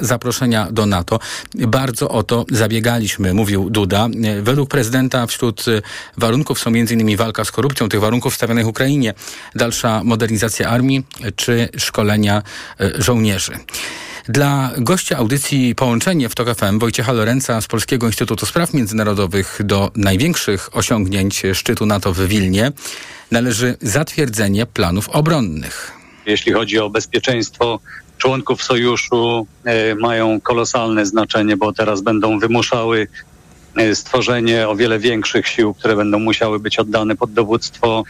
zaproszenia do NATO. Bardzo o to zabiegaliśmy, mówił Duda. Według prezydenta wśród warunków są m.in. walka z korupcją, tych warunków stawianych Ukrainie, dalsza modernizacja armii czy szkolenia e, żołnierzy. Dla gościa audycji Połączenie w TOK FM Wojciecha Lorenza z Polskiego Instytutu Spraw Międzynarodowych do największych osiągnięć szczytu NATO w Wilnie należy zatwierdzenie planów obronnych. Jeśli chodzi o bezpieczeństwo członków sojuszu, e, mają kolosalne znaczenie, bo teraz będą wymuszały e, stworzenie o wiele większych sił, które będą musiały być oddane pod dowództwo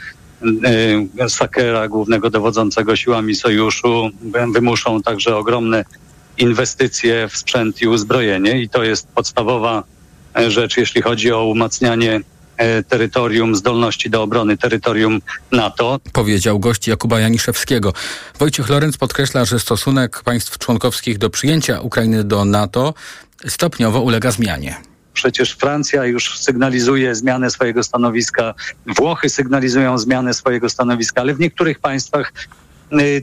e, Sakera, głównego dowodzącego siłami sojuszu. Wymuszą także ogromne inwestycje w sprzęt i uzbrojenie i to jest podstawowa rzecz, jeśli chodzi o umacnianie terytorium, zdolności do obrony terytorium NATO. Powiedział gość Jakuba Janiszewskiego. Wojciech Lorenz podkreśla, że stosunek państw członkowskich do przyjęcia Ukrainy do NATO stopniowo ulega zmianie. Przecież Francja już sygnalizuje zmianę swojego stanowiska, Włochy sygnalizują zmianę swojego stanowiska, ale w niektórych państwach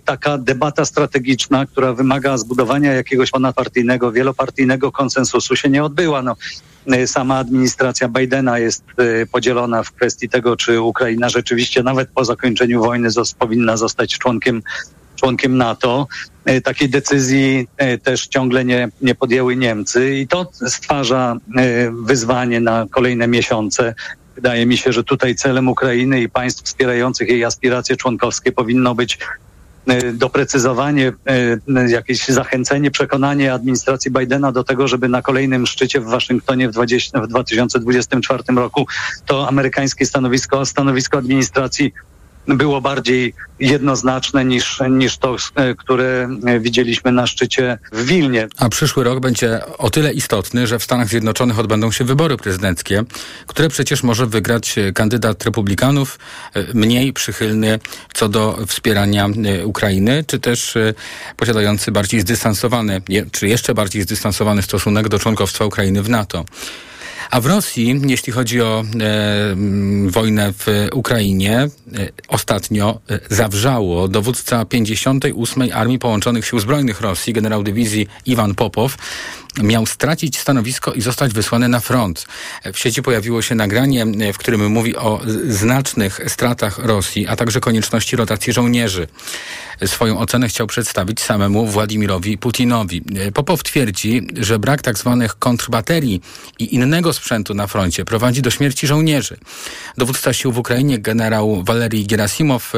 taka debata strategiczna, która wymaga zbudowania jakiegoś ponadpartyjnego, wielopartyjnego konsensusu się nie odbyła. No, Y, sama administracja Bidena jest y, podzielona w kwestii tego, czy Ukraina rzeczywiście nawet po zakończeniu wojny powinna zostać członkiem członkiem NATO. Y, takiej decyzji też ciągle nie, nie podjęły Niemcy i to stwarza wyzwanie na kolejne miesiące. Wydaje mi się, że tutaj celem Ukrainy i państw wspierających jej aspiracje członkowskie powinno być doprecyzowanie, e, jakieś zachęcenie, przekonanie administracji Bidena do tego, żeby na kolejnym szczycie w Waszyngtonie w, 20, w 2024 roku to amerykańskie stanowisko, stanowisko administracji było bardziej jednoznaczne niż, niż to, e, które widzieliśmy na szczycie w Wilnie. A przyszły rok będzie o tyle istotny, że w Stanach Zjednoczonych odbędą się wybory prezydenckie, które przecież może wygrać kandydat republikanów, e, mniej przychylny co do wspierania e, Ukrainy, czy też posiadający bardziej zdystansowany, czy jeszcze bardziej zdystansowany stosunek do członkostwa Ukrainy w NATO. A w Rosji, jeśli chodzi o e, wojnę w Ukrainie, e, ostatnio e, zawrzało dowódca 58. Armii Połączonych Sił Zbrojnych Rosji, generał dywizji Iwan Popow, miał stracić stanowisko i zostać wysłany na front. W sieci pojawiło się nagranie, w którym mówi o znacznych stratach Rosji, a także konieczności rotacji żołnierzy. Swoją ocenę chciał przedstawić samemu Władimirowi Putinowi. Popow twierdzi, że brak tzw. Tak kontrbaterii i innego sprzętu na froncie prowadzi do śmierci żołnierzy. Dowódca sił w Ukrainie generał Walerii Gerasimow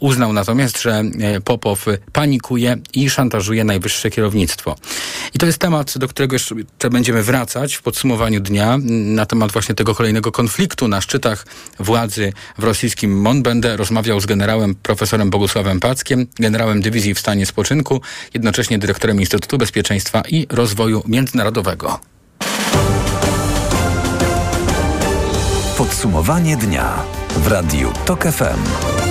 uznał natomiast, że Popow panikuje i szantażuje najwyższe kierownictwo. I to jest temat, do którego którego jeszcze będziemy wracać w podsumowaniu dnia na temat właśnie tego kolejnego konfliktu na szczytach władzy w rosyjskim MON. Będę rozmawiał z generałem profesorem Bogusławem Packiem, generałem dywizji w stanie spoczynku, jednocześnie dyrektorem Instytutu Bezpieczeństwa i Rozwoju Międzynarodowego. Podsumowanie dnia w Radiu TOK FM.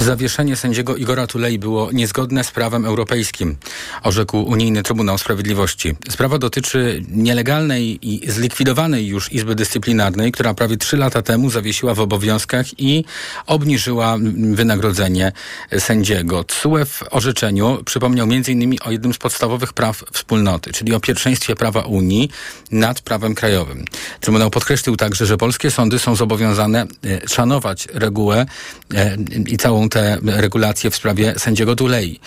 Zawieszenie sędziego Igora Tulei było niezgodne z prawem europejskim, orzekł Unijny Trybunał Sprawiedliwości. Sprawa dotyczy nielegalnej i zlikwidowanej już Izby Dyscyplinarnej, która prawie trzy lata temu zawiesiła w obowiązkach i obniżyła wynagrodzenie sędziego. TSUE w orzeczeniu przypomniał m.in. o jednym z podstawowych praw wspólnoty, czyli o pierwszeństwie prawa Unii nad prawem krajowym. Trybunał podkreślił także, że polskie sądy są zobowiązane e, szanować regułę e, i całą te regulacje w sprawie sędziego Dulei.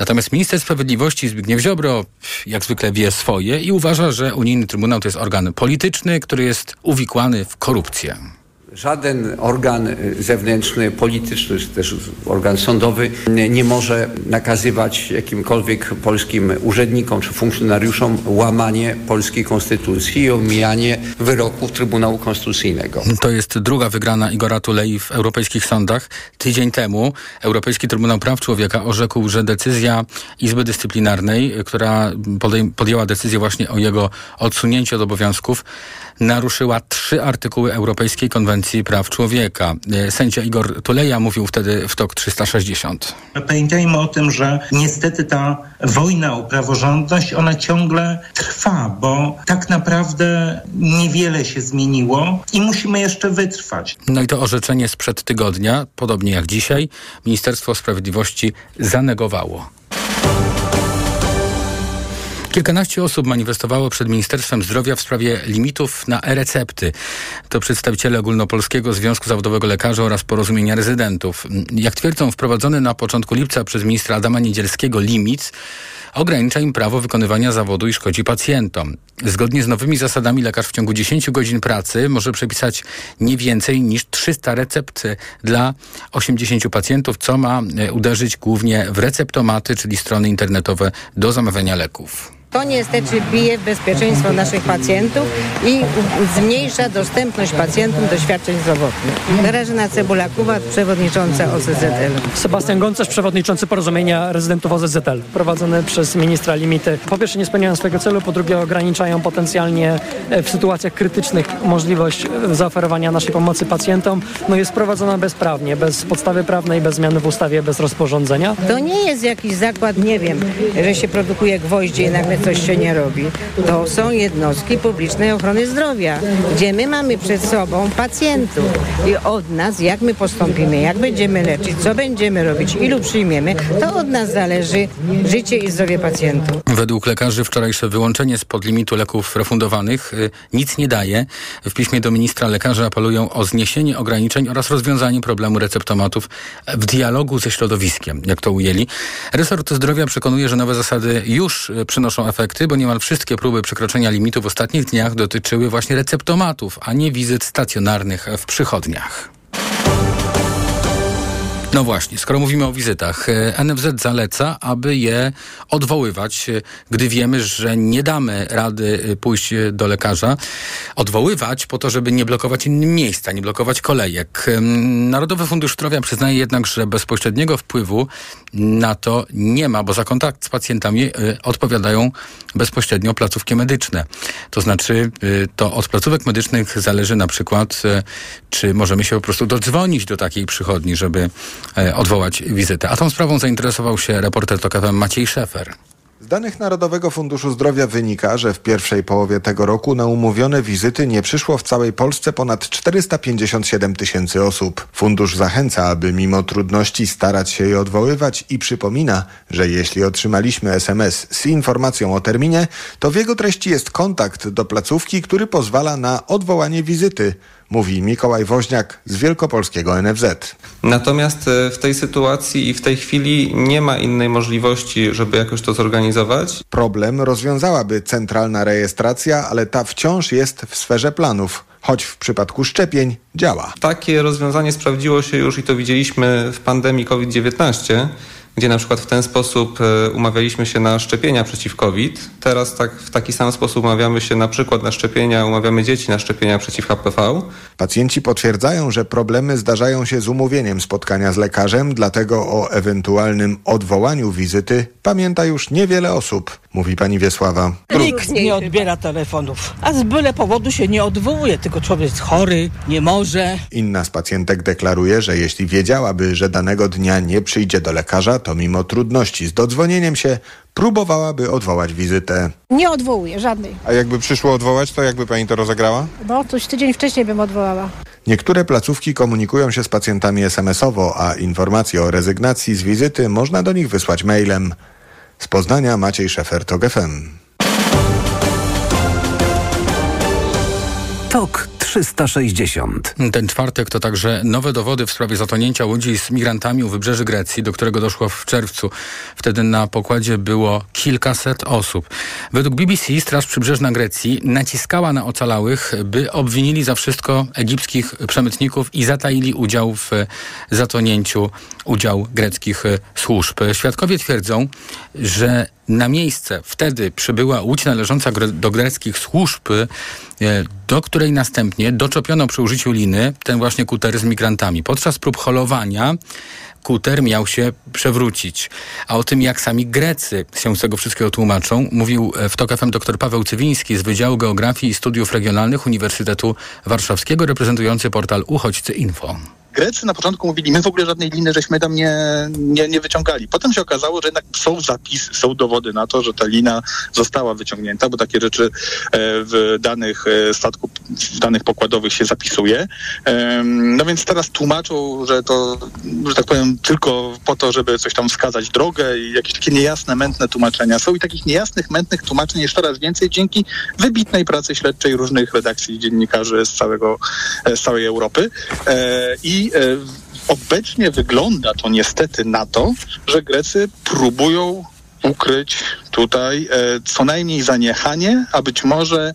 Natomiast minister sprawiedliwości Zbigniew Ziobro jak zwykle wie swoje i uważa, że Unijny Trybunał to jest organ polityczny, który jest uwikłany w korupcję. Żaden organ y, zewnętrzny, polityczny, czy też organ sądowy nie może nakazywać jakimkolwiek polskim urzędnikom czy funkcjonariuszom łamanie polskiej konstytucji i omijanie wyroków Trybunału Konstytucyjnego. To jest druga wygrana Igora Tulei w europejskich sądach. Tydzień temu Europejski Trybunał Praw Człowieka orzekł, że decyzja Izby Dyscyplinarnej, która podjęła decyzję właśnie o jego odsunięciu od obowiązków, naruszyła trzy artykuły Europejskiej Konwencji Praw Człowieka. E, sędzia Igor Tuleja mówił wtedy w TOK 360. Pamiętajmy o tym, że niestety ta wojna o praworządność, ona ciągle trwa, bo tak naprawdę niewiele się zmieniło i musimy jeszcze wytrwać. No i to orzeczenie sprzed tygodnia, podobnie jak dzisiaj, Ministerstwo Sprawiedliwości zanegowało. Kilkanaście osób manifestowało przed Ministerstwem Zdrowia w sprawie limitów na e-recepty. To przedstawiciele Ogólnopolskiego Związku Zawodowego Lekarzy oraz Porozumienia Rezydentów. Jak twierdzą, wprowadzony na początku lipca przez ministra Adama Niedzielskiego limit ogranicza im prawo wykonywania zawodu i szkodzi pacjentom. Zgodnie z nowymi zasadami lekarz w ciągu 10 godzin pracy może przepisać nie więcej niż 300 recept dla 80 pacjentów, co ma e, uderzyć głównie w receptomaty, czyli strony internetowe do zamawiania leków. To niestety bije w bezpieczeństwo naszych pacjentów i zmniejsza dostępność pacjentom do świadczeń zdrowotnych. Grażyna Cebulakowa, przewodnicząca OZZL. Sebastian Goncerz, przewodniczący porozumienia rezydentów OZZL, prowadzone przez ministra limity. Po pierwsze nie spełniają swojego celu, po drugie ograniczają potencjalnie e, w sytuacjach krytycznych możliwość e, zaoferowania naszej pomocy pacjentom. No jest prowadzona bezprawnie, bez podstawy prawnej, bez zmiany w ustawie, bez rozporządzenia. To nie jest jakiś zakład, nie wiem, że się produkuje gwoździe i nagle coś się nie robi. To są jednostki publicznej ochrony zdrowia, gdzie my mamy przed sobą pacjentów i od nas, jak my postąpimy, jak będziemy leczyć, co będziemy robić, ilu przyjmiemy, to od nas zależy życie i zdrowie pacjentów. Według lekarzy wczorajsze wyłączenie spod limitu leków refundowanych y, nic nie daje. W piśmie do ministra lekarze apelują o zniesienie ograniczeń oraz rozwiązanie problemu receptomatów w dialogu ze środowiskiem, jak to ujęli. Resort Zdrowia przekonuje, że nowe zasady już y, efekty, bo niemal wszystkie próby przekroczenia limitu w ostatnich dniach dotyczyły właśnie receptomatów, a nie wizyt stacjonarnych w przychodniach. No właśnie, skoro mówimy o wizytach, e, NFZ zaleca, aby je odwoływać, e, gdy wiemy, że nie damy rady e, pójść do lekarza. Odwoływać po to, żeby nie blokować innym miejsca, nie blokować kolejek. Narodowy Fundusz Zdrowia przyznaje jednak, że bezpośredniego wpływu na to nie ma, bo za kontakt z pacjentami odpowiadają bezpośrednio placówki medyczne. To znaczy, to od placówek medycznych zależy na przykład, czy możemy się po prostu dodzwonić do takiej przychodni, żeby odwołać wizytę. A tą sprawą zainteresował się reporter TOK FM Maciej Szefer. Z danych Narodowego Funduszu Zdrowia wynika, że w pierwszej połowie tego roku na umówione wizyty nie przyszło w całej Polsce ponad 457 tysięcy osób. Fundusz zachęca, aby mimo trudności starać się je odwoływać i przypomina, że jeśli otrzymaliśmy SMS z informacją o terminie, to w jego treści jest kontakt do placówki, który pozwala na odwołanie wizyty mówi Mikołaj Woźniak z Wielkopolskiego NFZ. Natomiast e, w tej sytuacji i w tej chwili nie ma innej możliwości, żeby jakoś to zorganizować. Problem rozwiązałaby centralna rejestracja, ale ta wciąż jest w sferze planów choć w przypadku szczepień działa. Takie rozwiązanie sprawdziło się już i to widzieliśmy w pandemii COVID-19 gdzie na przykład w ten sposób e, umawialiśmy się na szczepienia przeciw COVID. Teraz tak, w taki sam sposób umawiamy się na przykład na szczepienia, umawiamy dzieci na szczepienia przeciw HPV. Pacjenci potwierdzają, że problemy zdarzają się z umówieniem spotkania z lekarzem, dlatego o ewentualnym odwołaniu wizyty pamięta już niewiele osób, mówi pani Wiesława. Nikt nie odbiera telefonów, a z byle powodu się nie odwołuje, tylko człowiek jest chory, nie może. Inna z pacjentek deklaruje, że jeśli wiedziałaby, że danego dnia nie przyjdzie do lekarza, to mimo trudności z dodzwonieniem się próbowałaby odwołać wizytę. Nie odwołuję żadnej. A jakby przyszło odwołać, to jakby pani to rozegrała? No, coś tydzień wcześniej bym odwołała. Niektóre placówki komunikują się z pacjentami SMS-owo, a informacje o rezygnacji z wizyty można do nich wysłać mailem. Z Poznania Maciej Szefer, TOG FM. TOK 360. Ten czwartek to także nowe dowody w sprawie zatonięcia łodzi z migrantami u wybrzeży Grecji, do którego doszło w czerwcu. Wtedy na pokładzie było kilkaset osób. Według BBC Straż Przybrzeżna Grecji naciskała na ocalałych, by obwinili za wszystko egipskich przemytników i zataili udział w zatonięciu, udział greckich służb. Świadkowie twierdzą, że na miejsce wtedy przybyła łódź należąca do greckich służb, e, do której następnie doczopiono przy użyciu liny ten właśnie kuter z migrantami. Podczas prób holowania kuter miał się przewrócić. A o tym, jak sami Grecy się z tego wszystkiego tłumaczą, mówił w TOK FM dr Paweł Cywiński z Wydziału Geografii i Studiów Regionalnych Uniwersytetu Warszawskiego, reprezentujący portal Uchodźcy Info. Grecy na początku mówili, my w ogóle żadnej liny żeśmy tam nie, nie, nie wyciągali. Potem się okazało, że jednak są zapisy, są dowody na to, że ta lina została wyciągnięta, bo takie rzeczy e, w danych e, statku, w danych pokładowych się zapisuje. No więc teraz tłumaczą, że to, że tak powiem, tylko po to, żeby coś tam wskazać drogę i jakieś takie niejasne, mętne tłumaczenia. Są i takich niejasnych, mętnych tłumaczeń jest coraz więcej dzięki wybitnej pracy śledczej różnych redakcji dziennikarzy z całego, z całej Europy. I obecnie wygląda to niestety na to, że Grecy próbują ukryć tutaj e, co najmniej zaniechanie, a być może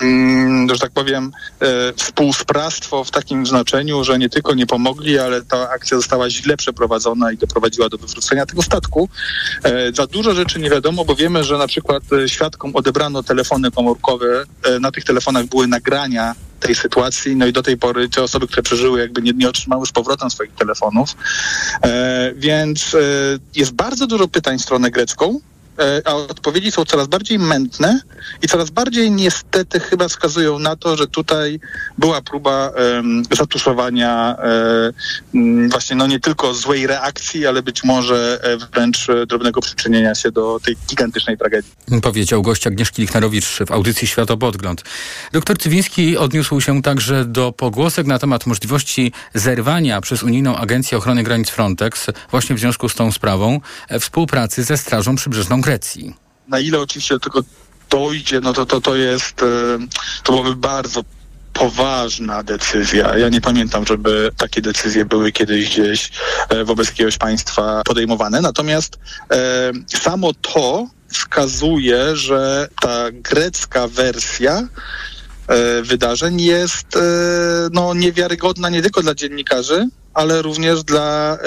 mm, że tak powiem, e, współsprawstwo w takim znaczeniu, że nie tylko nie pomogli, ale ta akcja została źle przeprowadzona i doprowadziła do wywrócenia tego statku. E, za dużo rzeczy nie wiadomo, bo wiemy, że na przykład e, świadkom odebrano telefony komórkowe. E, na tych telefonach były nagrania tej sytuacji. No i do tej pory te osoby, które przeżyły, jakby nie, nie otrzymały z powrotem swoich telefonów. E, więc e, jest bardzo dużo pytań w stronę grecką. E, a odpowiedzi są coraz bardziej mętne i coraz bardziej niestety chyba wskazują na to, że tutaj była próba um, zatuszowania um, właśnie no nie tylko złej reakcji, ale być może e, wręcz drobnego przyczynienia się do tej gigantycznej tragedii. Powiedział gość Agnieszki Lichnerowicz w audycji Światopodgląd. Doktor Cywiński odniósł się także do pogłosek na temat możliwości zerwania przez Unijną Agencję Ochrony Granic Frontex właśnie w związku z tą sprawą współpracy ze Strażą Przybrzeżną Na ile oczywiście tego dojdzie, no to to, to jest, e, to byłoby bardzo poważna decyzja. Ja nie pamiętam, żeby takie decyzje były kiedyś gdzieś e, wobec jakiegoś państwa podejmowane. Natomiast e, samo to wskazuje, że ta grecka wersja wydarzeń jest no, niewiarygodna nie tylko dla dziennikarzy, ale również dla e,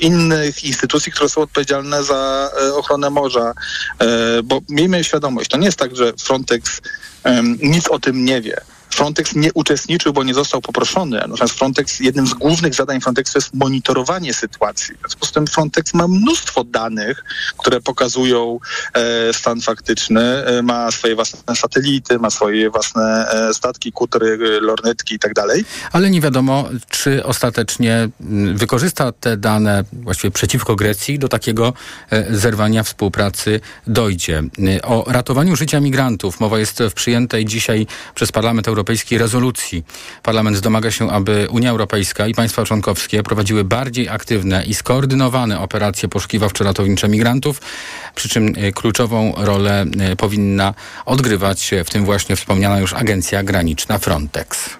innych instytucji, które są odpowiedzialne za e, ochronę morza. E, bo miejmy świadomość, to nie jest tak, że Frontex nic o tym nie wie. Frontex nie uczestniczył, bo nie został poproszony. Natomiast Frontex, jednym z głównych zadań Frontexu jest monitorowanie sytuacji. W związku z tym Frontex ma mnóstwo danych, które pokazują e, stan faktyczny. E, ma swoje własne satelity, ma swoje własne e, statki, kutry, lornetki i tak. Ale nie wiadomo, czy ostatecznie mm, wykorzysta te dane właściwie przeciwko Grecji do takiego e, zerwania współpracy dojdzie. E, o ratowaniu życia migrantów mowa jest w przyjętej dzisiaj przez Parlament Europejski Europejskiej rezolucji. Parlament domaga się, aby Unia Europejska i państwa członkowskie prowadziły bardziej aktywne i skoordynowane operacje poszukiwawczo-ratownicze migrantów, przy czym e, kluczową rolę e, powinna odgrywać w tym właśnie wspomniana już agencja graniczna Frontex.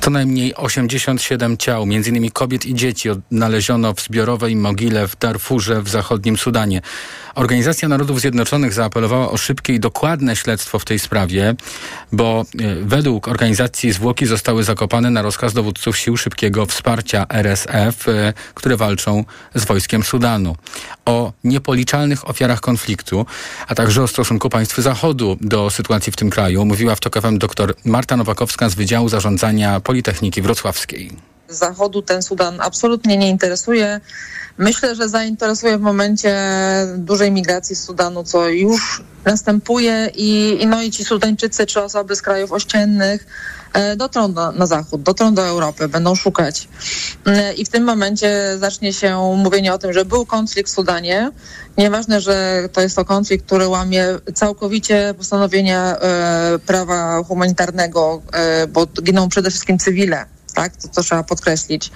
Co najmniej 87 ciał, m.in. kobiet i dzieci, odnaleziono w zbiorowej mogile w Darfurze w zachodnim Sudanie. Organizacja Narodów Zjednoczonych zaapelowała o szybkie i dokładne śledztwo w tej sprawie, bo e, według organizacji zwłoki zostały zakopane na rozkaz dowódców sił szybkiego wsparcia RSF, e, które walczą z wojskiem Sudanu. O niepoliczalnych ofiarach konfliktu, a także o stosunku państw Zachodu do sytuacji w tym kraju mówiła w TOK FM dr Marta Nowakowska z Wydziału Zarządzania Politechniki Wrocławskiej. Zachodu ten Sudan absolutnie nie interesuje. Myślę, że zainteresuje w momencie dużej migracji z Sudanu, co już następuje i, i no i ci Sudańczycy czy osoby z krajów ościennych e, dotrą na, na zachód, dotrą do Europy, będą szukać. E, I w tym momencie zacznie się mówienie o tym, że był konflikt w Sudanie. Nieważne, że to jest to konflikt, który łamie całkowicie postanowienia e, prawa humanitarnego, e, bo giną przede wszystkim cywile tak? To, to trzeba podkreślić.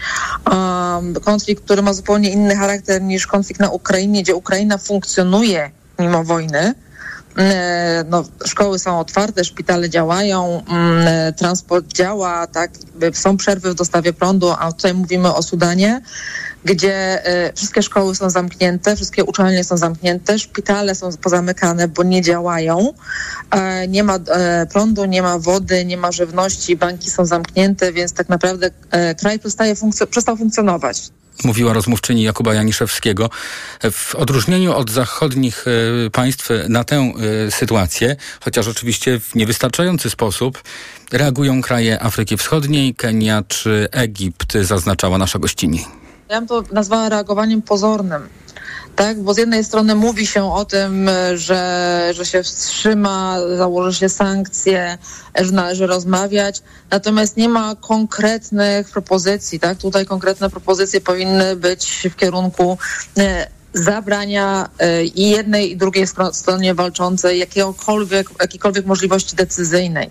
Um, konflikt, który ma zupełnie inny charakter niż konflikt na Ukrainie, gdzie Ukraina funkcjonuje mimo wojny. E, no, szkoły są otwarte, szpitale działają, mm, transport działa, tak, są przerwy w dostawie prądu, a tutaj mówimy o Sudanie, gdzie e, wszystkie szkoły są zamknięte, wszystkie uczelnie są zamknięte, szpitale są pozamykane, bo nie działają. E, nie ma e, prądu, nie ma wody, nie ma żywności, banki są zamknięte, więc tak naprawdę kraj przestaje funkc- przestał funkcjonować mówiła rozmówczyni Jakuba Janiszewskiego. W odróżnieniu od zachodnich państw na tę sytuację, chociaż oczywiście w niewystarczający sposób, reagują kraje Afryki Wschodniej, Kenia czy Egipt, zaznaczała nasza gościni. Ja bym to nazwała reagowaniem pozornym. tak? Bo z jednej strony mówi się o tym, że, że się wstrzyma, założy się sankcje, że należy rozmawiać, natomiast nie ma konkretnych propozycji, tak? Tutaj konkretne propozycje powinny być w kierunku e, zabrania e, i jednej i drugiej stronie walczącej jakiegokolwiek, jakiejkolwiek możliwości decyzyjnej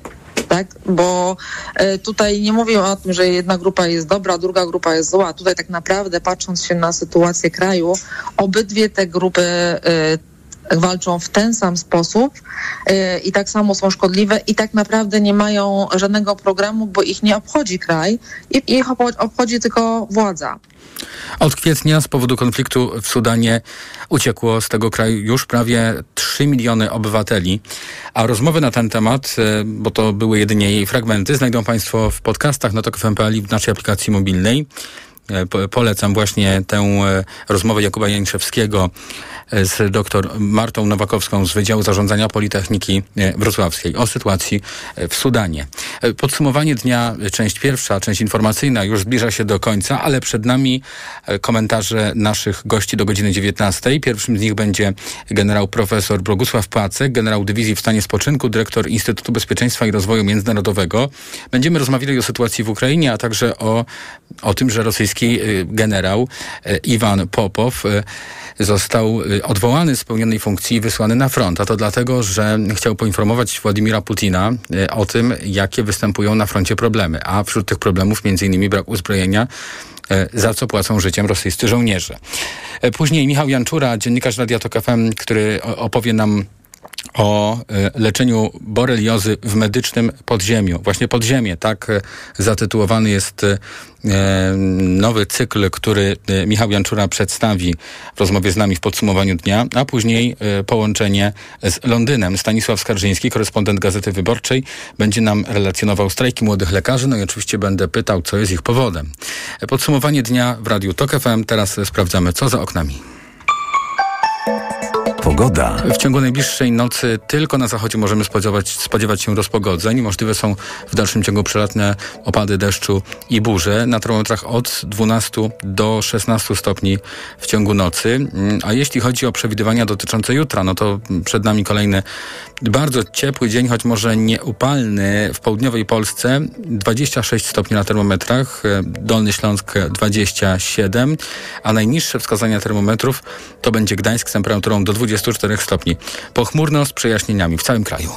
tak? Bo e, tutaj nie mówię o tym, że jedna grupa jest dobra, druga grupa jest zła. Tutaj tak naprawdę patrząc się na sytuację kraju, obydwie te grupy e, walczą w ten sam sposób e, i tak samo są szkodliwe i tak naprawdę nie mają żadnego programu, bo ich nie obchodzi kraj ich obchodzi tylko władza. Od kwietnia z powodu konfliktu w Sudanie uciekło z tego kraju już prawie 3 miliony obywateli, a rozmowy na ten temat, e, bo to były jedynie jej fragmenty, znajdą Państwo w podcastach na TOK.fm.pl i w naszej aplikacji mobilnej. E, polecam właśnie tę e, rozmowę Jakuba Jańszewskiego z dr Martą Nowakowską z Wydziału Zarządzania Politechniki Wrocławskiej o sytuacji w Sudanie. Podsumowanie dnia, część pierwsza, część informacyjna już zbliża się do końca, ale przed nami komentarze naszych gości do godziny 19. Pierwszym z nich będzie generał profesor Bogusław Płacek, generał dywizji w stanie spoczynku, dyrektor Instytutu Bezpieczeństwa i Rozwoju Międzynarodowego. Będziemy rozmawiali o sytuacji w Ukrainie, a także o, o tym, że rosyjski y, generał y, Iwan Popow y, został odwołany z pełnionej funkcji i wysłany na front. A to dlatego, że chciał poinformować Władimira Putina o tym, jakie występują na froncie problemy. A wśród tych problemów innymi brak uzbrojenia, za co płacą życiem rosyjscy żołnierze. Później Michał Janczura, dziennikarz Radia Tok FM, który opowie nam o e, leczeniu boreliozy w medycznym podziemiu. Właśnie podziemie, tak e, zatytułowany jest e, nowy cykl, który Michał Janczura przedstawi w rozmowie z nami w podsumowaniu dnia, a później połączenie z Londynem. Stanisław Skarżyński, korespondent Gazety Wyborczej, będzie nam relacjonował strajki młodych lekarzy, no i oczywiście będę pytał, co jest ich powodem. Podsumowanie dnia w Radiu TOK FM. Teraz sprawdzamy, co za oknami. Pogoda. W ciągu najbliższej nocy tylko na zachodzie możemy spodziewać, spodziewać się rozpogodzeń. Możliwe są w dalszym ciągu przelatne opady deszczu i burze. Na termometrach od 12 do 16 stopni w ciągu nocy. Mm, a jeśli chodzi o przewidywania dotyczące jutra, no to przed nami kolejny bardzo ciepły dzień, choć może nieupalny w południowej Polsce. 26 stopni na termometrach, Dolny Śląsk 27, a najniższe wskazania termometrów to będzie Gdańsk z temperaturą do 24 stopni. Pochmurno z przejaśnieniami w całym kraju.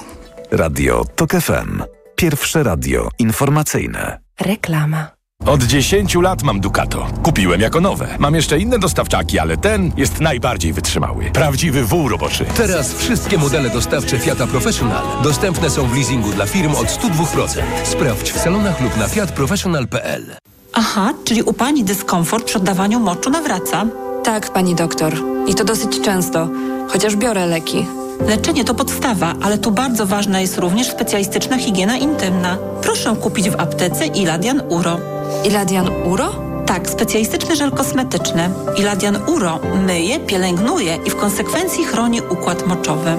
Radio TOK FM. Pierwsze radio informacyjne. Reklama. Od 10 lat mam Ducato. Kupiłem jako nowe. Mam jeszcze inne dostawczaki, ale ten jest najbardziej wytrzymały. Prawdziwy wół roboczy. Teraz wszystkie modele dostawcze Fiata Professional dostępne są w leasingu dla firm od 102%. Sprawdź w salonach lub na fiatprofessional.pl. Aha, czyli u Pani dyskomfort przy oddawaniu moczu nawraca? Tak, Pani doktor. I to dosyć często, chociaż biorę leki. Leczenie to podstawa, ale tu bardzo ważna jest również specjalistyczna higiena intymna. Proszę kupić w aptece Iladian Uro. Iladian Uro? Tak, specjalistyczny żel kosmetyczny. Iladian Uro myje, pielęgnuje i w konsekwencji chroni układ moczowy.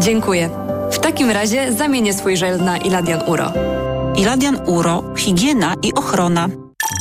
Dziękuję. W takim razie zamienię swój żel na Iladian Uro. Iladian Uro, higiena i ochrona.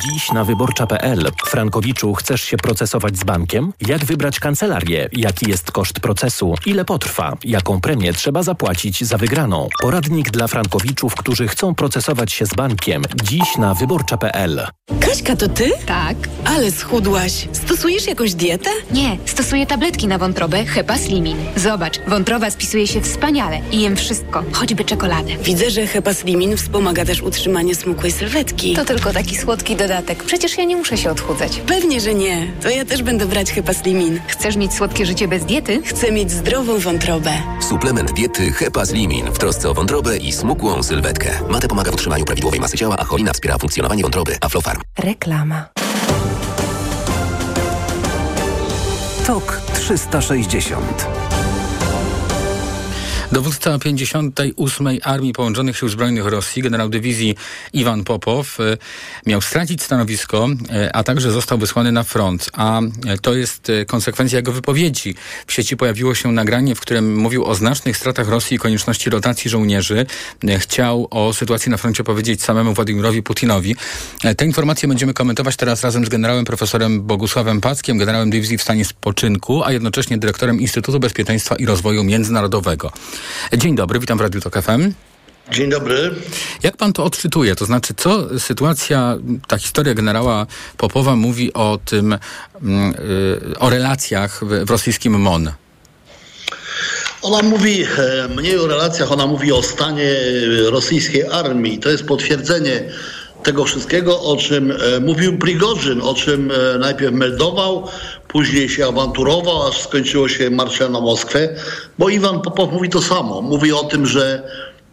Dziś na wyborcza.pl. Frankowiczu, chcesz się procesować z bankiem? Jak wybrać kancelarię? Jaki jest koszt procesu? Ile potrwa? Jaką premię trzeba zapłacić za wygraną? Poradnik dla frankowiczów, którzy chcą procesować się z bankiem. Dziś na wyborcza.pl. Kaśka, to ty? Tak. Ale schudłaś. Stosujesz jakąś dietę? Nie, stosuję tabletki na wątrobę Hepa Slimin. Zobacz, wątroba spisuje się wspaniale i jem wszystko, choćby czekoladę. Widzę, że Hepa Slimin wspomaga też utrzymanie smukłej sylwetki. To tylko taki słodki dodatek. Przecież ja nie muszę się odchudzać. Pewnie, że nie. To ja też będę brać Hepa Slimin. Chcesz mieć słodkie życie bez diety? Chcę mieć zdrową wątrobę. Suplement diety Hepa Slimin w trosce o wątrobę i smukłą sylwetkę. Mate pomaga w utrzymaniu prawidłowej masy ciała, a cholina wspiera funkcjonowanie wątroby. Aflofarm. Reklama. TOK 360 Dowódca 58. Armii Połączonych Sił Zbrojnych Rosji, generał dywizji Iwan Popow, e, miał stracić stanowisko, e, a także został wysłany na front. A e, to jest konsekwencja jego wypowiedzi. W sieci pojawiło się nagranie, w którym mówił o znacznych stratach Rosji i konieczności rotacji żołnierzy. Chciał o sytuacji na froncie powiedzieć samemu Władimirowi Putinowi. Te informacje będziemy komentować teraz razem z generałem profesorem Bogusławem Packiem, generałem dywizji w stanie spoczynku, a jednocześnie dyrektorem Instytutu Bezpieczeństwa i Rozwoju Międzynarodowego. Dzień dobry, witam w Radiu Tok FM. Dzień dobry. Jak pan to odczytuje? To znaczy, co sytuacja, ta historia generała Popowa mówi o tym, yy, o relacjach w, w rosyjskim MON? Ona mówi e, mniej o relacjach, ona mówi o stanie rosyjskiej armii. To jest potwierdzenie tego wszystkiego, o czym e, mówił Prigorzyn, o czym e, najpierw meldował, później się awanturował, aż skończyło się marszem na Moskwę, bo Iwan Popow mówi to samo. Mówi o tym, że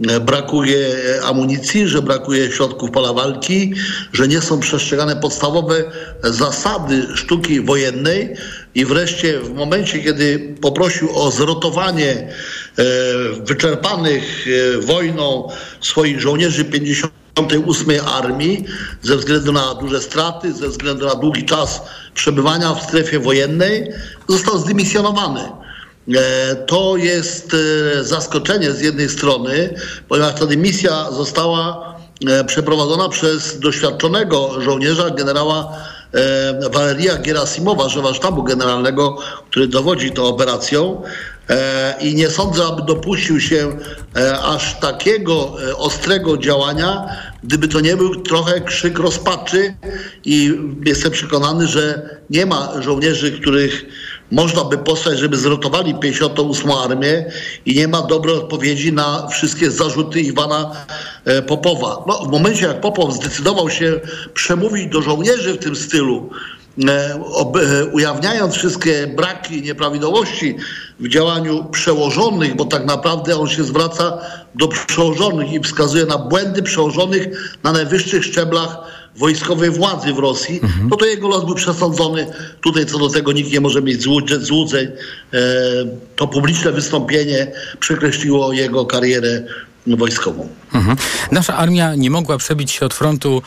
e, brakuje amunicji, że brakuje środków pola walki, że nie są przestrzegane podstawowe zasady sztuki wojennej i wreszcie w momencie, kiedy poprosił o zrotowanie wyczerpanych wojną swoich żołnierzy 50 8 Armii ze względu na duże straty, ze względu na długi czas przebywania w strefie wojennej został zdymisjonowany. E, to jest e, zaskoczenie z jednej strony, ponieważ ta dymisja została e, przeprowadzona przez doświadczonego żołnierza, generała Waleria Gerasimowa, szefa sztabu generalnego, który dowodzi tą operacją. E, i nie sądzę, aby dopuścił się e, aż takiego e, ostrego działania, gdyby to nie był trochę krzyk rozpaczy i jestem przekonany, że nie ma żołnierzy, których można by posłać, żeby zrotowali 58 Armię i nie ma dobrej odpowiedzi na wszystkie zarzuty Iwana Popowa. No, w momencie, jak Popow zdecydował się przemówić do żołnierzy w tym stylu, ujawniając wszystkie braki i nieprawidłowości w działaniu przełożonych, bo tak naprawdę on się zwraca do przełożonych i wskazuje na błędy przełożonych na najwyższych szczeblach wojskowej władzy w Rosji, mhm. no to jego los był przesądzony. Tutaj co do tego nikt nie może mieć złudzeń. E, to publiczne wystąpienie przekreśliło jego karierę wojskową. Mhm. Nasza armia nie mogła przebić się od frontu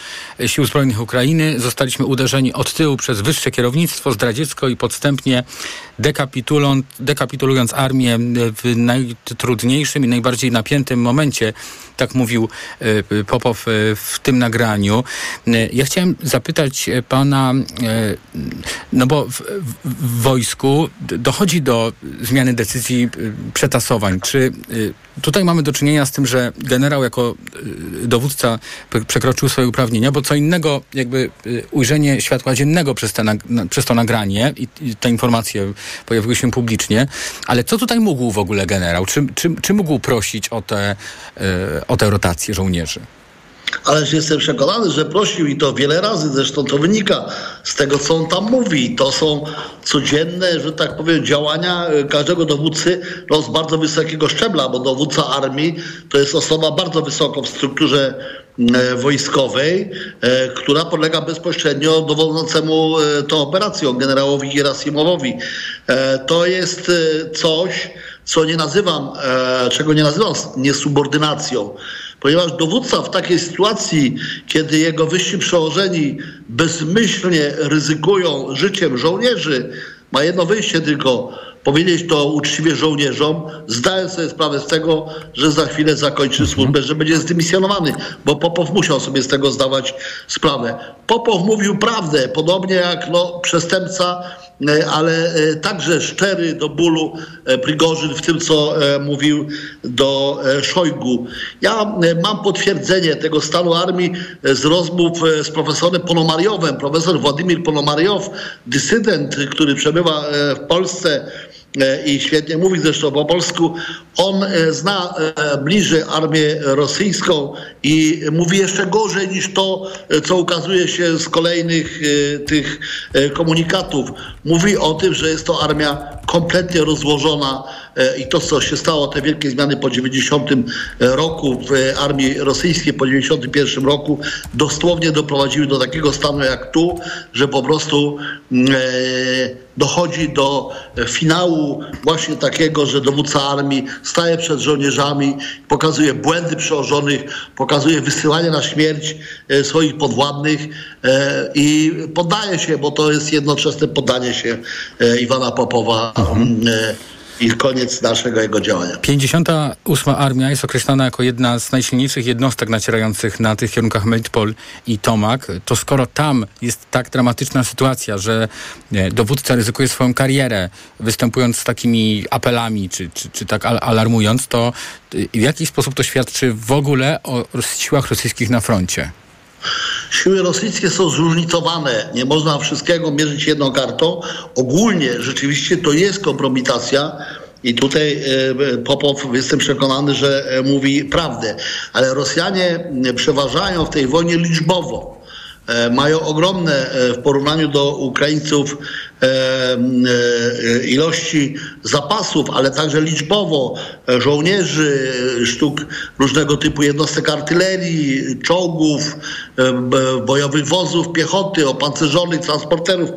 sił zbrojnych Ukrainy. Zostaliśmy uderzeni od tyłu przez wyższe kierownictwo zdradziecko i podstępnie dekapitulując, dekapitulując armię w najtrudniejszym i najbardziej napiętym momencie. Tak mówił e, Popow e, w tym nagraniu. E, ja chciałem zapytać pana, no bo w, w wojsku dochodzi do zmiany decyzji przetasowań. Czy tutaj mamy do czynienia z tym, że generał jako dowódca przekroczył swoje uprawnienia, bo co innego jakby ujrzenie światła dziennego przez, te, przez to nagranie i, te informacje pojawiły się publicznie, ale co tutaj mógł w ogóle generał? Czy, czy, czy mógł prosić o te, o te rotacje żołnierzy? Ależ jestem przekonany, że prosił i to wiele razy, zresztą to wynika z tego, co on tam mówi. To są codzienne, że tak powiem, działania e, każdego dowódcy no, z bardzo wysokiego szczebla, bo dowódca armii to jest osoba bardzo wysoko w strukturze e, wojskowej, e, która podlega bezpośrednio dowodzącemu tą operacją, generałowi Gerasimowowi. To jest coś, co nie nazywam, czego nie nazywam niesubordynacją ponieważ dowódca w takiej sytuacji, kiedy jego wyżsi przełożeni bezmyślnie ryzykują życiem żołnierzy, ma jedno wyjście tylko powiedzieć to uczciwie żołnierzom, zdając sobie sprawę z tego, że za chwilę zakończy mhm. służbę, że będzie zdymisjonowany, bo Popow musiał sobie z tego zdawać sprawę. Popow mówił prawdę, podobnie jak no, przestępca E, ale e, także szczery do bólu e, Prigorzyn w tym, co mówił do Szojgu. Ja mam potwierdzenie tego stanu armii z rozmów z profesorem Ponomariowem. Profesor Władimir Ponomariow, dysydent, który przebywa w Polsce, i świetnie mówi zresztą po polsku. On e, zna e, bliżej armię rosyjską i mówi jeszcze gorzej niż to, co ukazuje się z kolejnych tych komunikatów. Mówi o tym, że jest to armia kompletnie rozłożona e, i to, co się stało, te wielkie zmiany po 90 roku w armii rosyjskiej, po 91 roku, dosłownie doprowadziły do takiego stanu jak tu, że po prostu mm, e, dochodzi do finału właśnie takiego, że dowódca armii staje przed żołnierzami, pokazuje błędy przełożonych, pokazuje wysyłanie na śmierć e, swoich podwładnych e, i poddaje się, bo to jest jednoczesne poddanie się e, Iwana Popowa mhm. I koniec naszego jego działania. 58. Armia jest określana jako jedna z najsilniejszych jednostek nacierających na tych kierunkach Melitpol i Tomak. To skoro tam jest tak dramatyczna sytuacja, że dowódca ryzykuje swoją karierę, występując z takimi apelami, czy, czy, czy tak alarmując, to w jaki sposób to świadczy w ogóle o siłach rosyjskich na froncie? Siły rosyjskie są zróżnicowane. Nie można wszystkiego mierzyć jedną kartą. Ogólnie rzeczywiście to jest kompromitacja. I tutaj e, Popow, jestem przekonany, że e, mówi prawdę. Ale Rosjanie przeważają w tej wojnie liczbowo. E, mają ogromne w porównaniu do Ukraińców ilości zapasów, ale także liczbowo żołnierzy, sztuk różnego typu jednostek artylerii, czołgów, bojowych wozów, piechoty, opancerzonych, transporterów.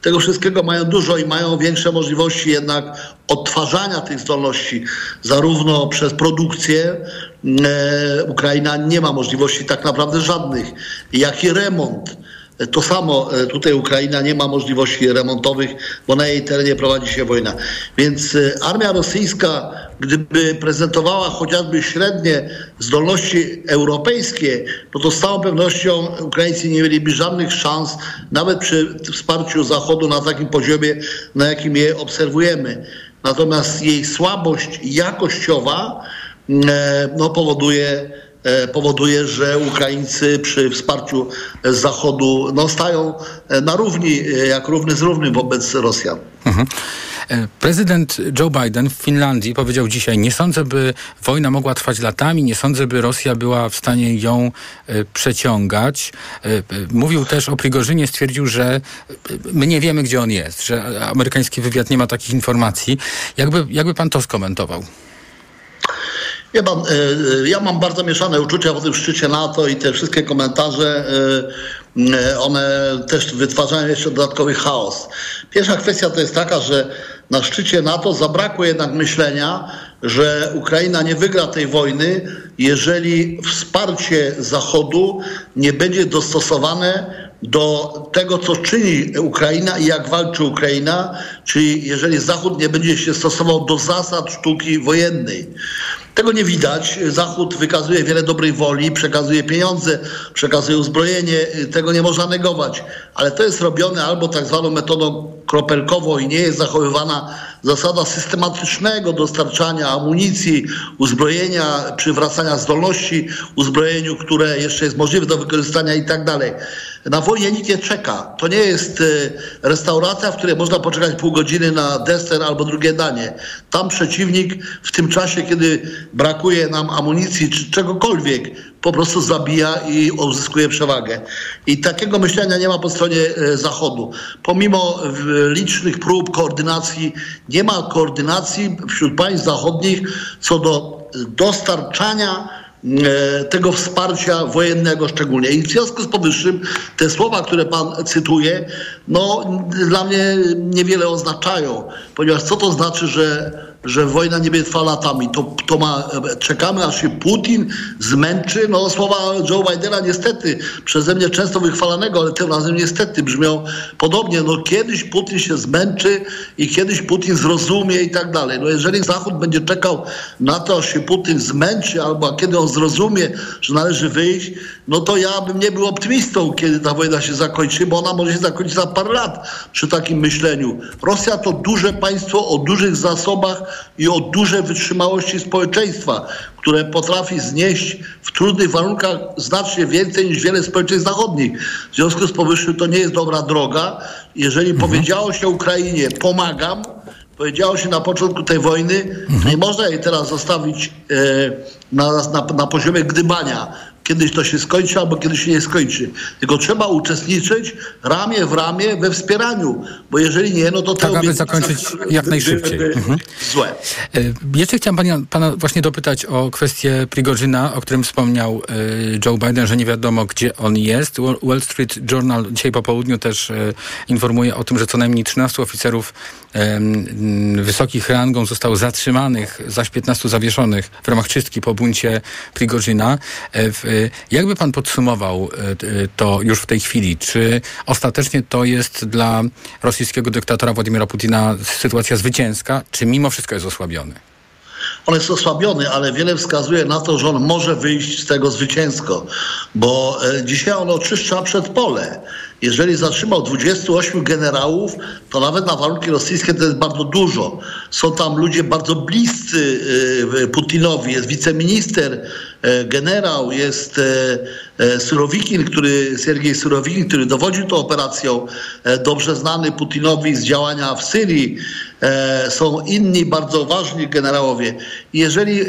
Tego wszystkiego mają dużo i mają większe możliwości jednak odtwarzania tych zdolności, zarówno przez produkcję. Ukraina nie ma możliwości tak naprawdę żadnych, jak i remont to samo e, tutaj Ukraina nie ma możliwości remontowych, bo na jej terenie prowadzi się wojna. Więc e, armia rosyjska, gdyby prezentowała chociażby średnie zdolności europejskie, no to z całą pewnością Ukraińcy nie mieliby żadnych szans, nawet przy wsparciu Zachodu na takim poziomie, na jakim je obserwujemy. Natomiast jej słabość jakościowa e, no, powoduje, E, powoduje, że Ukraińcy przy wsparciu z Zachodu no, stają e, na równi, e, jak równy z równym wobec Rosjan. Mhm. Prezydent Joe Biden w Finlandii powiedział dzisiaj: Nie sądzę, by wojna mogła trwać latami, nie sądzę, by Rosja była w stanie ją przeciągać. Mówił też o Prigorzynie, stwierdził, że my nie wiemy, gdzie on jest, że amerykański wywiad nie ma takich informacji. Jakby, jakby pan to skomentował? Ja mam, e, e, ja mam bardzo mieszane uczucia po tym szczycie NATO i te wszystkie komentarze, e, one też wytwarzają jeszcze dodatkowy chaos. Pierwsza kwestia to jest taka, że na szczycie NATO zabrakło jednak myślenia, że Ukraina nie wygra tej wojny, jeżeli wsparcie Zachodu nie będzie dostosowane do tego, co czyni Ukraina i jak walczy Ukraina, czyli jeżeli Zachód nie będzie się stosował do zasad sztuki wojennej. Tego nie widać. Zachód wykazuje wiele dobrej woli, przekazuje pieniądze, przekazuje uzbrojenie. Tego nie można negować. Ale to jest robione albo tak zwaną metodą kropelkową i nie jest zachowywana zasada systematycznego dostarczania amunicji, uzbrojenia, przywracania zdolności uzbrojeniu, które jeszcze jest możliwe do wykorzystania i tak dalej. Na wojnie nikt nie czeka. To nie jest e, restauracja, w której można poczekać pół godziny na deser albo drugie danie. Tam przeciwnik w tym czasie, kiedy brakuje nam amunicji czy czegokolwiek, po prostu zabija i uzyskuje przewagę. I takiego myślenia nie ma po stronie e, Zachodu. Pomimo licznych prób koordynacji, nie ma koordynacji wśród państw zachodnich co do dostarczania tego wsparcia wojennego szczególnie. I w związku z powyższym te słowa, które pan cytuje, no dla mnie niewiele oznaczają, ponieważ co to znaczy, że że wojna nie trwała latami. To, to ma, czekamy aż się Putin zmęczy. No słowa Joe Bidena niestety, przeze mnie często wychwalanego, ale tym razem niestety brzmią podobnie. No kiedyś Putin się zmęczy i kiedyś Putin zrozumie i tak dalej. No jeżeli Zachód będzie czekał na to, aż się Putin zmęczy albo kiedy on zrozumie, że należy wyjść, no to ja bym nie był optymistą, kiedy ta wojna się zakończy, bo ona może się zakończyć za parę lat przy takim myśleniu. Rosja to duże państwo o dużych zasobach i o duże wytrzymałości społeczeństwa, które potrafi znieść w trudnych warunkach znacznie więcej niż wiele społeczeństw zachodnich. W związku z powyższym to nie jest dobra droga. Jeżeli mhm. powiedziało się Ukrainie pomagam, powiedziało się na początku tej wojny, mhm. nie można jej teraz zostawić e, na, na, na poziomie gdybania kiedyś to się skończy albo kiedyś się nie skończy. Tylko trzeba uczestniczyć ramię w ramię we wspieraniu, bo jeżeli nie, no to Tak, aby zakończyć jak najszybciej. Mhm. Złe. E, Jeszcze chciałem pana, pana właśnie dopytać o kwestię Prigorzyna, o którym wspomniał e, Joe Biden, że nie wiadomo, gdzie on jest. Wall- Street Journal dzisiaj po południu też e, informuje o tym, że co najmniej 13 oficerów wysokich rangą zostało zatrzymanych, zaś 15 zawieszonych w ramach czystki po buncie Prigorzyna. W, Jakby pan podsumował t- e, to już w tej chwili? Czy ostatecznie to jest dla rosyjskiego dyktatora Władimira Putina sytuacja zwycięska, czy mimo wszystko jest osłabiony? On jest osłabiony, ale wiele wskazuje na to, że on może wyjść z tego zwycięsko, bo e, dzisiaj on oczyszcza przed pole. Jeżeli zatrzymał 28 generałów, to nawet na warunki rosyjskie to jest bardzo dużo. Są tam ludzie bardzo bliscy e, Putinowi. Jest wiceminister, e, generał, jest Surowikin, który, Siergiej Surowikin, który dowodził tą operacją, e, dobrze znany Putinowi z działania w Syrii. E, Są inni bardzo ważni generałowie. Jeżeli e,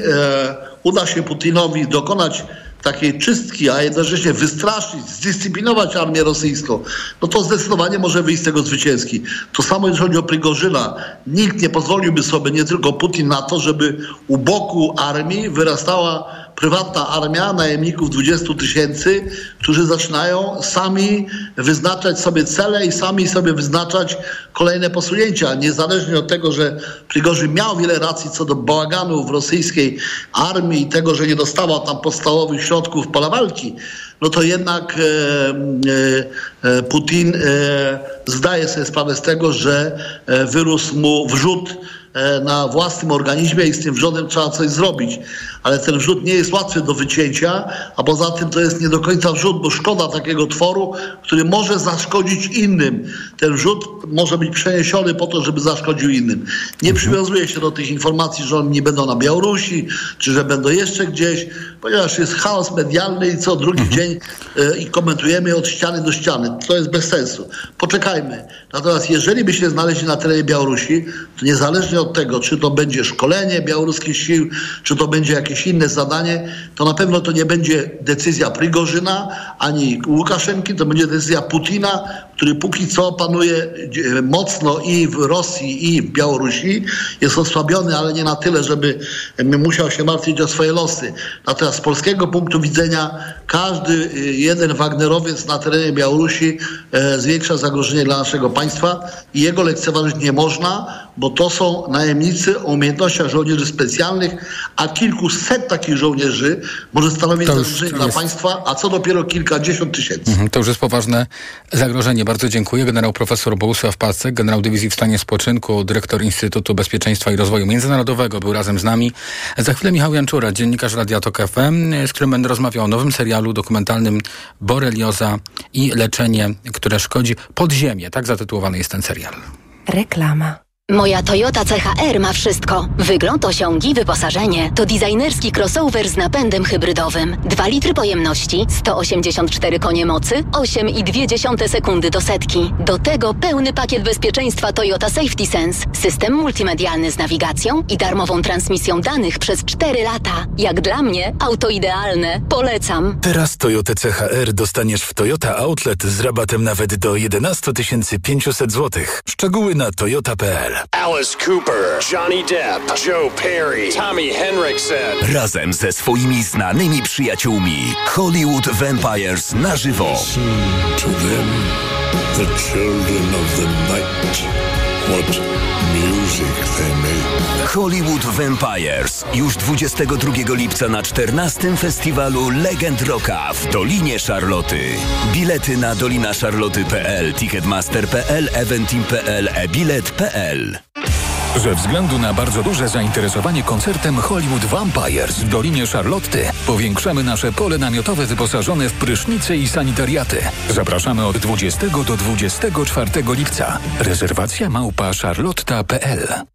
uda się Putinowi dokonać takiej czystki, a jednocześnie wystraszyć, zdyscyplinować armię rosyjską, no to zdecydowanie może wyjść z tego zwycięski. To samo jeżeli chodzi o Prigorzyna. Nikt nie pozwoliłby sobie, nie tylko Putin, na to, żeby u boku armii wyrastała prywatna armia najemników 20 tysięcy, którzy zaczynają sami wyznaczać sobie cele i sami sobie wyznaczać kolejne posunięcia. Niezależnie od tego, że Prigorzyn miał wiele racji co do bałaganu w rosyjskiej armii i tego, że nie dostała tam podstawowych środków pola walki, no to jednak e, e, e, Putin e, zdaje sobie sprawę z tego, że e, wyrósł mu wrzód e, na własnym organizmie i z tym wrzodem trzeba coś zrobić. Ale ten wrzód nie jest łatwy do wycięcia, a poza tym to jest nie do końca wrzód, bo szkoda takiego tworu, który może zaszkodzić innym. Ten wrzód może być przeniesiony po to, żeby zaszkodził innym. Nie przywiązuje się do tych informacji, że oni nie będą na Białorusi, czy że będą jeszcze gdzieś, ponieważ jest chaos medialny i co drugi dzień e, i komentujemy je od ściany do ściany. To jest bez sensu. Poczekajmy. Natomiast jeżeli by się znaleźli na terenie Białorusi, to niezależnie od tego, czy to będzie szkolenie białoruskich sił, czy to będzie jakieś inne zadanie, to na pewno to nie będzie decyzja Prigorzyna ani Łukaszenki, to będzie decyzja Putina, który póki co panuje mocno i w Rosji, i w Białorusi. Jest osłabiony, ale nie na tyle, żeby musiał się martwić o swoje losy. Natomiast z polskiego punktu widzenia każdy e, jeden Wagnerowiec na terenie Białorusi e, zwiększa zagrożenie dla naszego państwa i jego lekceważyć nie można, bo to są najemnicy o umiejętnościach żołnierzy specjalnych, a kilkuset takich żołnierzy może stanowić zagrożenie dla jest- państwa, a co dopiero kilkadziesiąt tysięcy. Mhm, To już jest poważne zagrożenie. Bardzo dziękuję. Generał profesor Bogusław Pacek, generał dywizji w stanie spoczynku, dyrektor Instytutu Bezpieczeństwa i Rozwoju Międzynarodowego był razem z nami. Za chwilę Michał Janczura, dziennikarz Radia Tok FM, z którym będę rozmawiał o nowym serialu dokumentalnym Borelioza i leczenie, które szkodzi podziemie. Tak zatytułowany jest ten serial. Reklama. Moja Toyota CHR ma wszystko. Wygląd, osiągi, wyposażenie. To designerski crossover z napędem hybrydowym. 2 litry pojemności, 184 konie mocy, 8,2 sekundy do setki. Do tego pełny pakiet bezpieczeństwa Toyota Safety Sense. System multimedialny z nawigacją i darmową transmisją danych przez 4 lata. Jak dla mnie, auto idealne. Polecam. Teraz Toyota CHR dostaniesz w Toyota Outlet z rabatem nawet do 11 500 zł. Szczegóły na toyota.pl. Alice Cooper, Johnny Depp, Joe Perry, Tommy Henriksen. Razem ze swoimi znanymi przyjaciółmi Hollywood Vampires na żywo. To them, the children of the night, what music Hollywood Vampires już 22 lipca na 14 festiwalu Legend Rocka w Dolinie Szarloty. Bilety na dolinaszarloty.pl, ticketmaster.pl, eventim.pl, e-bilet.pl. Ze względu na bardzo duże zainteresowanie koncertem Hollywood Vampires w Dolinie Charlotty powiększamy nasze pole namiotowe wyposażone w prysznice i sanitariaty. Zapraszamy od 20 do 24 lipca. Rezerwacja małpa charlotta.pl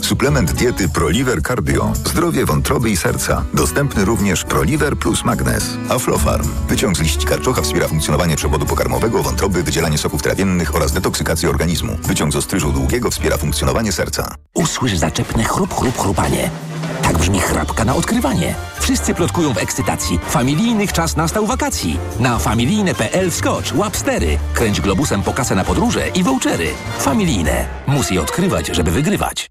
Suplement diety ProLiver Cardio. Zdrowie wątroby i serca. Dostępny również ProLiver plus Magnes. Aflofarm. Wyciąg z liści karczocha wspiera funkcjonowanie przewodu pokarmowego, wątroby, wydzielanie soków trawiennych oraz detoksykację organizmu. Wyciąg z ostryżu długiego wspiera funkcjonowanie serca. Usłysz zaczepne chrup, chrup, chrupanie. Tak brzmi chrapka na odkrywanie. Wszyscy plotkują w ekscytacji. Familijnych czas nastał wakacji. Na familijne.pl wskocz, łap stery. Kręć globusem po kasę na podróże i vouchery. Familijne. Mus je odkrywać, żeby wygrywać.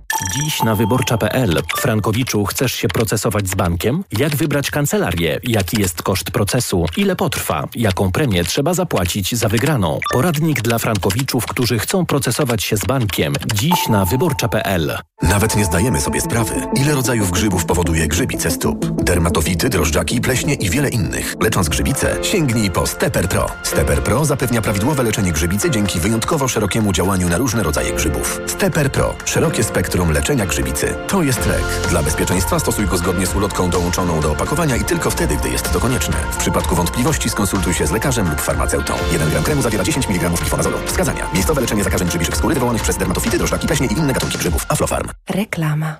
Dziś na wyborcza.pl. Frankowiczu, chcesz się procesować z bankiem? Jak wybrać kancelarię? Jaki jest koszt procesu? Ile potrwa? Jaką premię trzeba zapłacić za wygraną? Poradnik dla frankowiczów, którzy chcą procesować się z bankiem. Dziś na wyborcza.pl. Nawet nie zdajemy sobie sprawy, ile rodzajów grzybów powoduje grzybice stóp. Dermatofity, drożdżaki, pleśnie i wiele innych. Lecząc grzybice, sięgnij po Steper Pro. Steper Pro zapewnia prawidłowe leczenie grzybicy dzięki wyjątkowo szerokiemu działaniu na różne rodzaje grzybów. Steper Pro. Szerokie spektrum leczenia grzybicy. To jest lek. Dla bezpieczeństwa stosuj go zgodnie z ulotką dołączoną do opakowania i tylko wtedy, gdy jest to konieczne. W przypadku wątpliwości skonsultuj się z lekarzem lub farmaceutą. 1 gram kremu zawiera 10 mg glifonazolu. Wskazania. Miejscowe leczenie zakażeń grzybiczych skóry wywołanych przez dermatofity, drożdżaki, pleśnie i inne gatunki grzybów. Aflofarm. Reklama.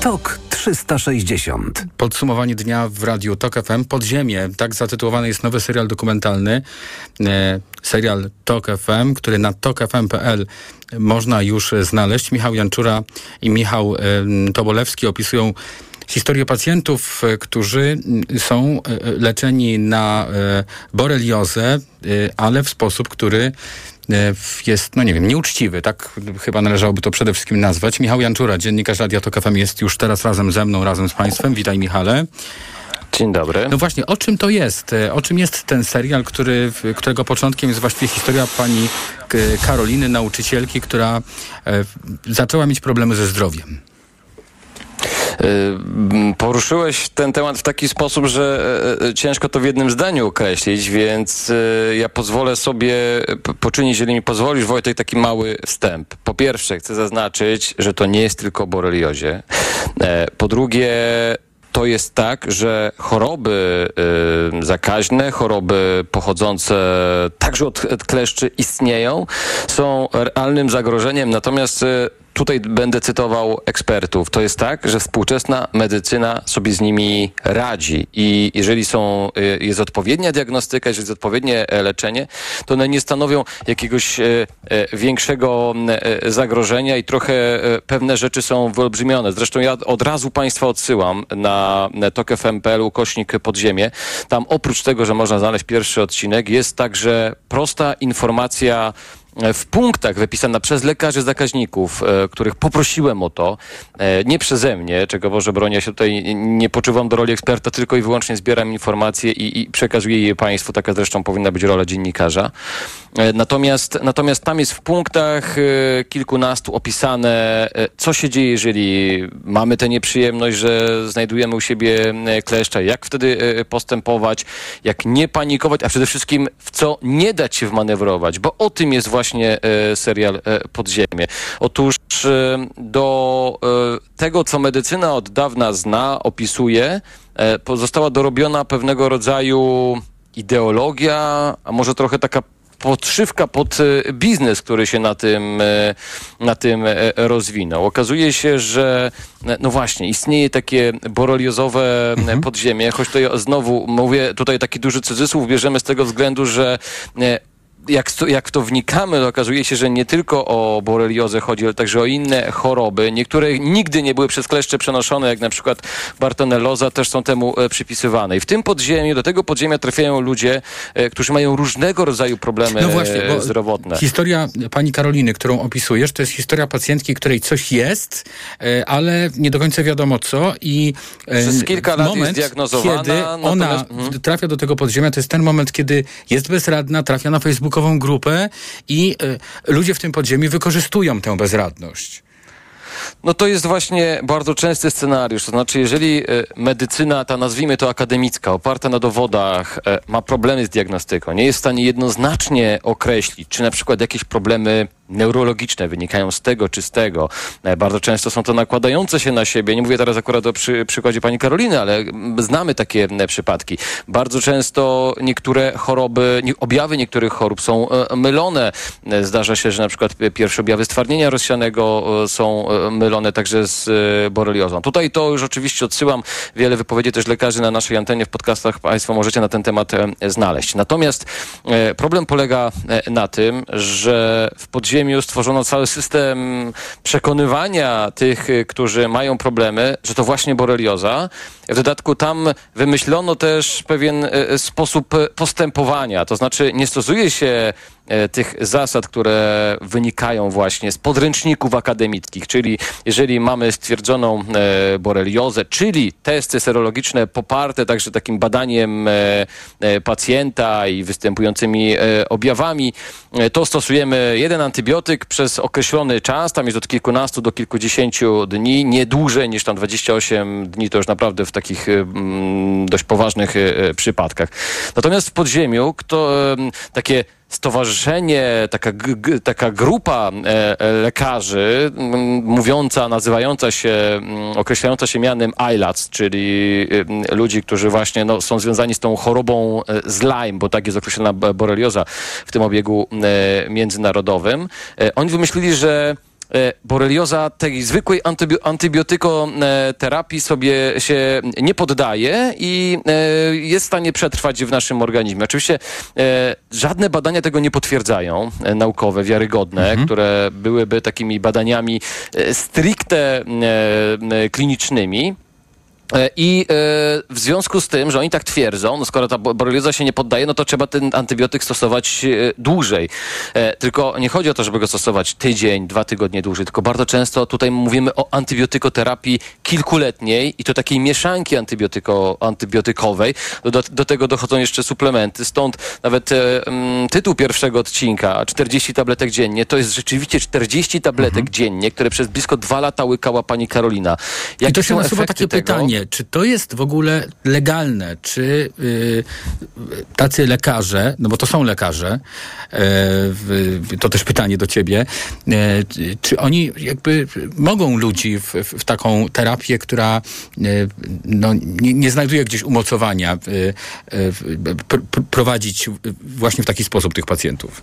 TOK 360. Podsumowanie dnia w Radiu TOK FM. Podziemie, tak zatytułowany jest nowy serial dokumentalny. E, serial TOK FM, który na tokfm.pl można już znaleźć. Michał Janczura i Michał e, Tobolewski opisują historię pacjentów, e, którzy są e, leczeni na e, boreliozę, ale w sposób, który jest, no nie wiem, nieuczciwy, tak chyba należałoby to przede wszystkim nazwać. Michał Janczura, dziennikarz Radia Tok FM jest już teraz razem ze mną, razem z Państwem. Witaj Michale. Dzień dobry. No właśnie, o czym to jest? O czym jest ten serial, który, którego początkiem jest właściwie historia pani Karoliny, nauczycielki, która zaczęła mieć problemy ze zdrowiem? Poruszyłeś ten temat w taki sposób, że ciężko to w jednym zdaniu określić, więc ja pozwolę sobie poczynić, jeżeli mi pozwolisz, Wojtek, taki mały wstęp. Po pierwsze, chcę zaznaczyć, że to nie jest tylko o boreliozie. Po drugie, to jest tak, że choroby y, zakaźne, choroby pochodzące także od kleszczy istnieją, są realnym zagrożeniem, natomiast y, tutaj będę cytował ekspertów. To jest tak, że współczesna medycyna sobie z nimi radzi i jeżeli są, jest odpowiednia diagnostyka, jeżeli jest odpowiednie leczenie, to one nie stanowią jakiegoś większego zagrożenia i trochę pewne rzeczy są wyolbrzymione. Zresztą ja od razu Państwa odsyłam na tokfm.pl ukośnik podziemie. Tam oprócz tego, że można znaleźć pierwszy odcinek, jest także prosta informacja w punktach wypisana przez lekarzy zakaźników, e, których poprosiłem o to, e, nie przeze mnie, czego Boże broni, ja się tutaj nie poczuwam do roli eksperta, tylko i wyłącznie zbieram informacje i, i przekazuję je Państwu, taka zresztą powinna być rola dziennikarza. E, natomiast, natomiast tam jest w punktach e, kilkunastu opisane, e, co się dzieje, jeżeli mamy tę nieprzyjemność, że znajdujemy u siebie kleszcza, jak wtedy postępować, jak nie panikować, a przede wszystkim w co nie dać się wmanewrować, bo o tym jest właśnie serial Podziemie. Otóż do tego, co medycyna od dawna zna, opisuje, została dorobiona pewnego rodzaju ideologia, a może trochę taka podszywka pod e, biznes, który się na tym, e, na tym e, rozwinął. Okazuje się, że no właśnie, istnieje takie boreliozowe e, podziemie, choć to ja znowu mówię tutaj taki duży cudzysłów bierzemy z tego względu, że jak, to, jak to wnikamy, to okazuje się, że nie tylko o boreliozę chodzi, ale także o inne choroby. Niektóre nigdy nie były przez kleszcze przenoszone, jak na przykład bartonelloza, też są temu e, przypisywane. I w tym podziemiu, do tego podziemia trafiają ludzie, e, którzy mają różnego rodzaju problemy No właśnie, e, zdrowotne. Historia pani Karoliny, którą opisujesz, to jest historia pacjentki, której coś jest, ale nie do końca wiadomo co i Przez kilka lat jest moment, kiedy ona natomiast- mhm. trafia do tego podziemia, to jest ten moment, kiedy jest bezradna, trafia na Facebooka wysiłkową grupę i y, ludzie w tym podziemiu wykorzystują tę bezradność. No to jest właśnie bardzo częsty scenariusz. To znaczy, jeżeli e, medycyna, ta nazwijmy to akademicka, oparta na dowodach, e, ma problemy z diagnostyką, nie jest w stanie jednoznacznie określić, czy na przykład jakieś problemy neurologiczne wynikają z tego czy z tego. E, bardzo często są to nakładające się na siebie. Nie mówię teraz akurat o przy, przykładzie pani Karoliny, ale znamy takie przypadki. Bardzo często niektóre choroby, objawy niektórych chorób są mylone. Zdarza się, że na przykład pierwsze objawy stwardnienia rozsianego są mylone także z e, boreliozą. Tutaj to już oczywiście odsyłam. Wiele wypowiedzi też lekarzy na naszej antenie w podcastach Państwo możecie na ten temat e, znaleźć. Natomiast e, problem polega na tym, że w podziemiu stworzono cały system przekonywania tych, którzy mają problemy, że to właśnie borelioza. W dodatku tam wymyślono też pewien sposób postępowania, to znaczy nie stosuje się tych zasad, które wynikają właśnie z podręczników akademickich, czyli jeżeli mamy stwierdzoną e, boreliozę, czyli testy serologiczne poparte także takim badaniem e, pacjenta i występującymi objawami, to stosujemy jeden antybiotyk przez określony czas, tam jest od kilkunastu do kilkudziesięciu dni, nie dłużej niż tam 28 dni, to już naprawdę w takich dość poważnych przypadkach. Natomiast w podziemiu kto, takie stowarzyszenie, taka, taka grupa e, e, lekarzy mówiąca, nazywająca się, określająca się mianem ILAC, czyli ludzi, którzy właśnie no, są związani z tą chorobą e, z Lyme, bo tak jest określona borelioza w tym obiegu międzynarodowym. Oni wymyślili, że borelioza tej zwykłej antybiotykoterapii sobie się nie poddaje i e, jest w stanie przetrwać w naszym organizmie. Oczywiście e, żadne badania tego nie potwierdzają, naukowe, wiarygodne, mhm. które byłyby takimi badaniami stricte klinicznymi. E, I e, w związku z tym, że oni tak twierdzą, no skoro ta borelioza się nie poddaje, no to trzeba ten antybiotyk stosować e, dłużej. Tylko nie chodzi o to, żeby go stosować tydzień, dwa tygodnie dłużej, tylko bardzo często tutaj mówimy o antybiotykoterapii kilkuletniej i to takiej mieszanki antybiotyko, antybiotykowej. Do, do tego dochodzą jeszcze suplementy. Stąd nawet mm, tytuł pierwszego odcinka, 40 tabletek dziennie, to jest rzeczywiście 40 tabletek mhm. dziennie, które przez blisko dwa lata łykała pani Karolina. Jakie I to się nasuwa takie tego? pytanie, czy to jest w ogóle legalne? Czy y, tacy lekarze, no bo to są lekarze, y, to też pytanie do ciebie, y, czy oni jakby mogą ludzi w, w taką terapię, która no, nie, nie, znajduje gdzieś umocowania, pr prowadzić właśnie w taki sposób tych pacjentów?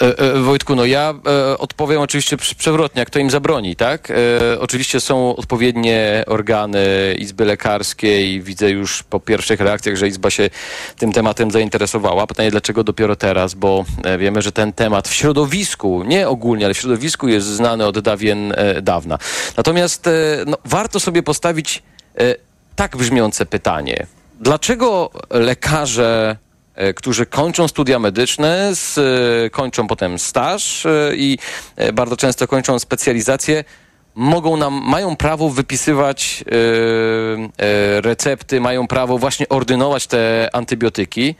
E, e, Wojtku, no ja e, odpowiem oczywiście przewrotnie, jak to im zabroni, tak? Oczywiście są odpowiednie organy Izby Lekarskiej. Widzę już po pierwszych reakcjach, że Izba się tym tematem zainteresowała. Pytanie, dlaczego dopiero teraz? Bo wiemy, że ten temat w środowisku, nie ogólnie, ale w środowisku jest znany od dawien dawna. Natomiast no, warto sobie postawić tak brzmiące pytanie. Dlaczego lekarze którzy kończą studia medyczne, z, e, kończą potem staż e, i bardzo często kończą specjalizację, mogą nam, mają prawo wypisywać recepty, mają prawo właśnie ordynować te antybiotyki.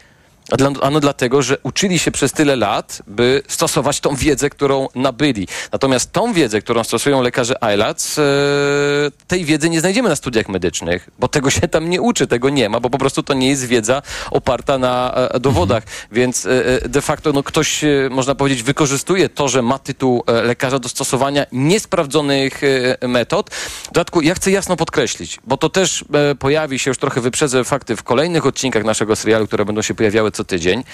Ano dlatego, że uczyli się przez tyle lat, by stosować tą wiedzę, którą nabyli. Natomiast tą wiedzę, którą stosują lekarze ILAC, e, tej wiedzy nie znajdziemy na studiach medycznych, bo tego się tam nie uczy, tego nie ma, bo po prostu to nie jest wiedza oparta na e, dowodach. Mhm. Więc e, de facto no, ktoś, można powiedzieć, wykorzystuje to, że ma tytuł lekarza do stosowania niesprawdzonych metod. W dodatku ja chcę jasno podkreślić, bo to też pojawi się, już trochę wyprzedzę fakty w kolejnych odcinkach naszego serialu, które będą się pojawiały co tydzień,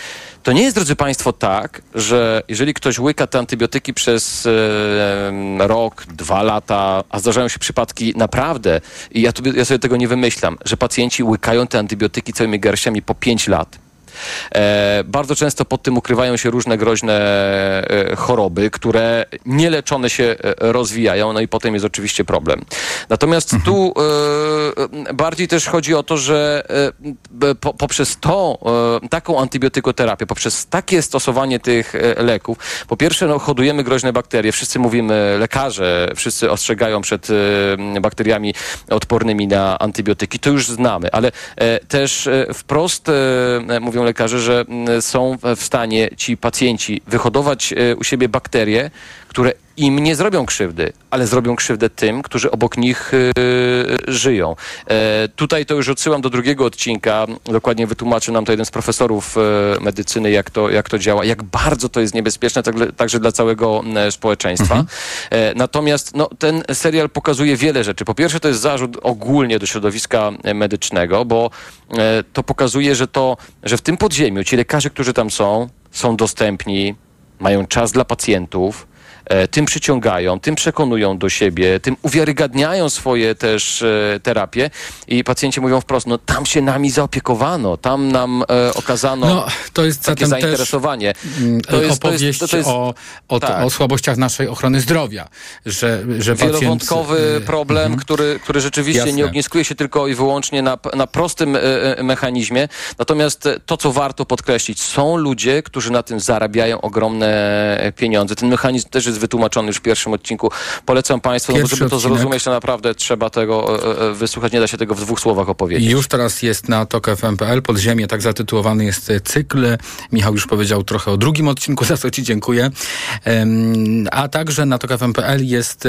to nie jest, drodzy Państwo, tak, że jeżeli ktoś łyka te antybiotyki przez rok, dwa lata, a zdarzają się przypadki naprawdę, i ja, tu, ja sobie tego nie wymyślam, że pacjenci łykają te antybiotyki całymi garściami po pięć lat, bardzo często pod tym ukrywają się różne groźne e, choroby, które nieleczone się e, rozwijają, no i potem jest oczywiście problem. Natomiast mhm. tu bardziej też chodzi o to, że poprzez to, taką antybiotykoterapię, poprzez takie stosowanie tych leków, po pierwsze no, hodujemy groźne bakterie. Wszyscy mówimy, lekarze, wszyscy ostrzegają przed bakteriami odpornymi na antybiotyki. To już znamy, ale też wprost mówią mówią lekarze, że mm, są w stanie ci pacjenci wyhodować e, u siebie bakterie, które im nie zrobią krzywdy, ale zrobią krzywdę tym, którzy obok nich e, żyją. E, tutaj to już odsyłam do drugiego odcinka. Dokładnie wytłumaczył nam to jeden z profesorów e, medycyny, jak to, jak to działa, jak bardzo to jest niebezpieczne tak, także dla całego e, społeczeństwa. E, natomiast no, ten serial pokazuje wiele rzeczy. Po pierwsze, to jest zarzut ogólnie do środowiska e, medycznego, bo to pokazuje, że to, że w tym podziemiu ci lekarze, którzy tam są, są dostępni, mają czas dla pacjentów, tym przyciągają, tym przekonują do siebie, tym uwiarygadniają swoje też e, terapie i pacjenci mówią wprost, no tam się nami zaopiekowano, tam nam e, okazano No, to jest takie zainteresowanie. mm, To jest- to jest- opowieść to- jest- o, o, tak. o słabościach naszej ochrony zdrowia, że, że Wielowątkowy pacjent, y, problem, który, który rzeczywiście Jasne. nie ogniskuje się tylko i wyłącznie na, na prostym e, e, mechanizmie. Natomiast e, to, co warto podkreślić, są ludzie, którzy na tym zarabiają ogromne e, pieniądze. Ten mechanizm też jest wytłumaczony już w pierwszym odcinku. Polecam Państwu, no bo żeby to odcinek. zrozumieć, to naprawdę trzeba tego e, e, wysłuchać. Nie da się tego w dwóch słowach opowiedzieć. Już teraz jest na TOK FM.pl, Podziemie, tak zatytułowany jest e, cykl. Michał już powiedział trochę o drugim odcinku, za co Ci dziękuję. A także na TOK FM.pl jest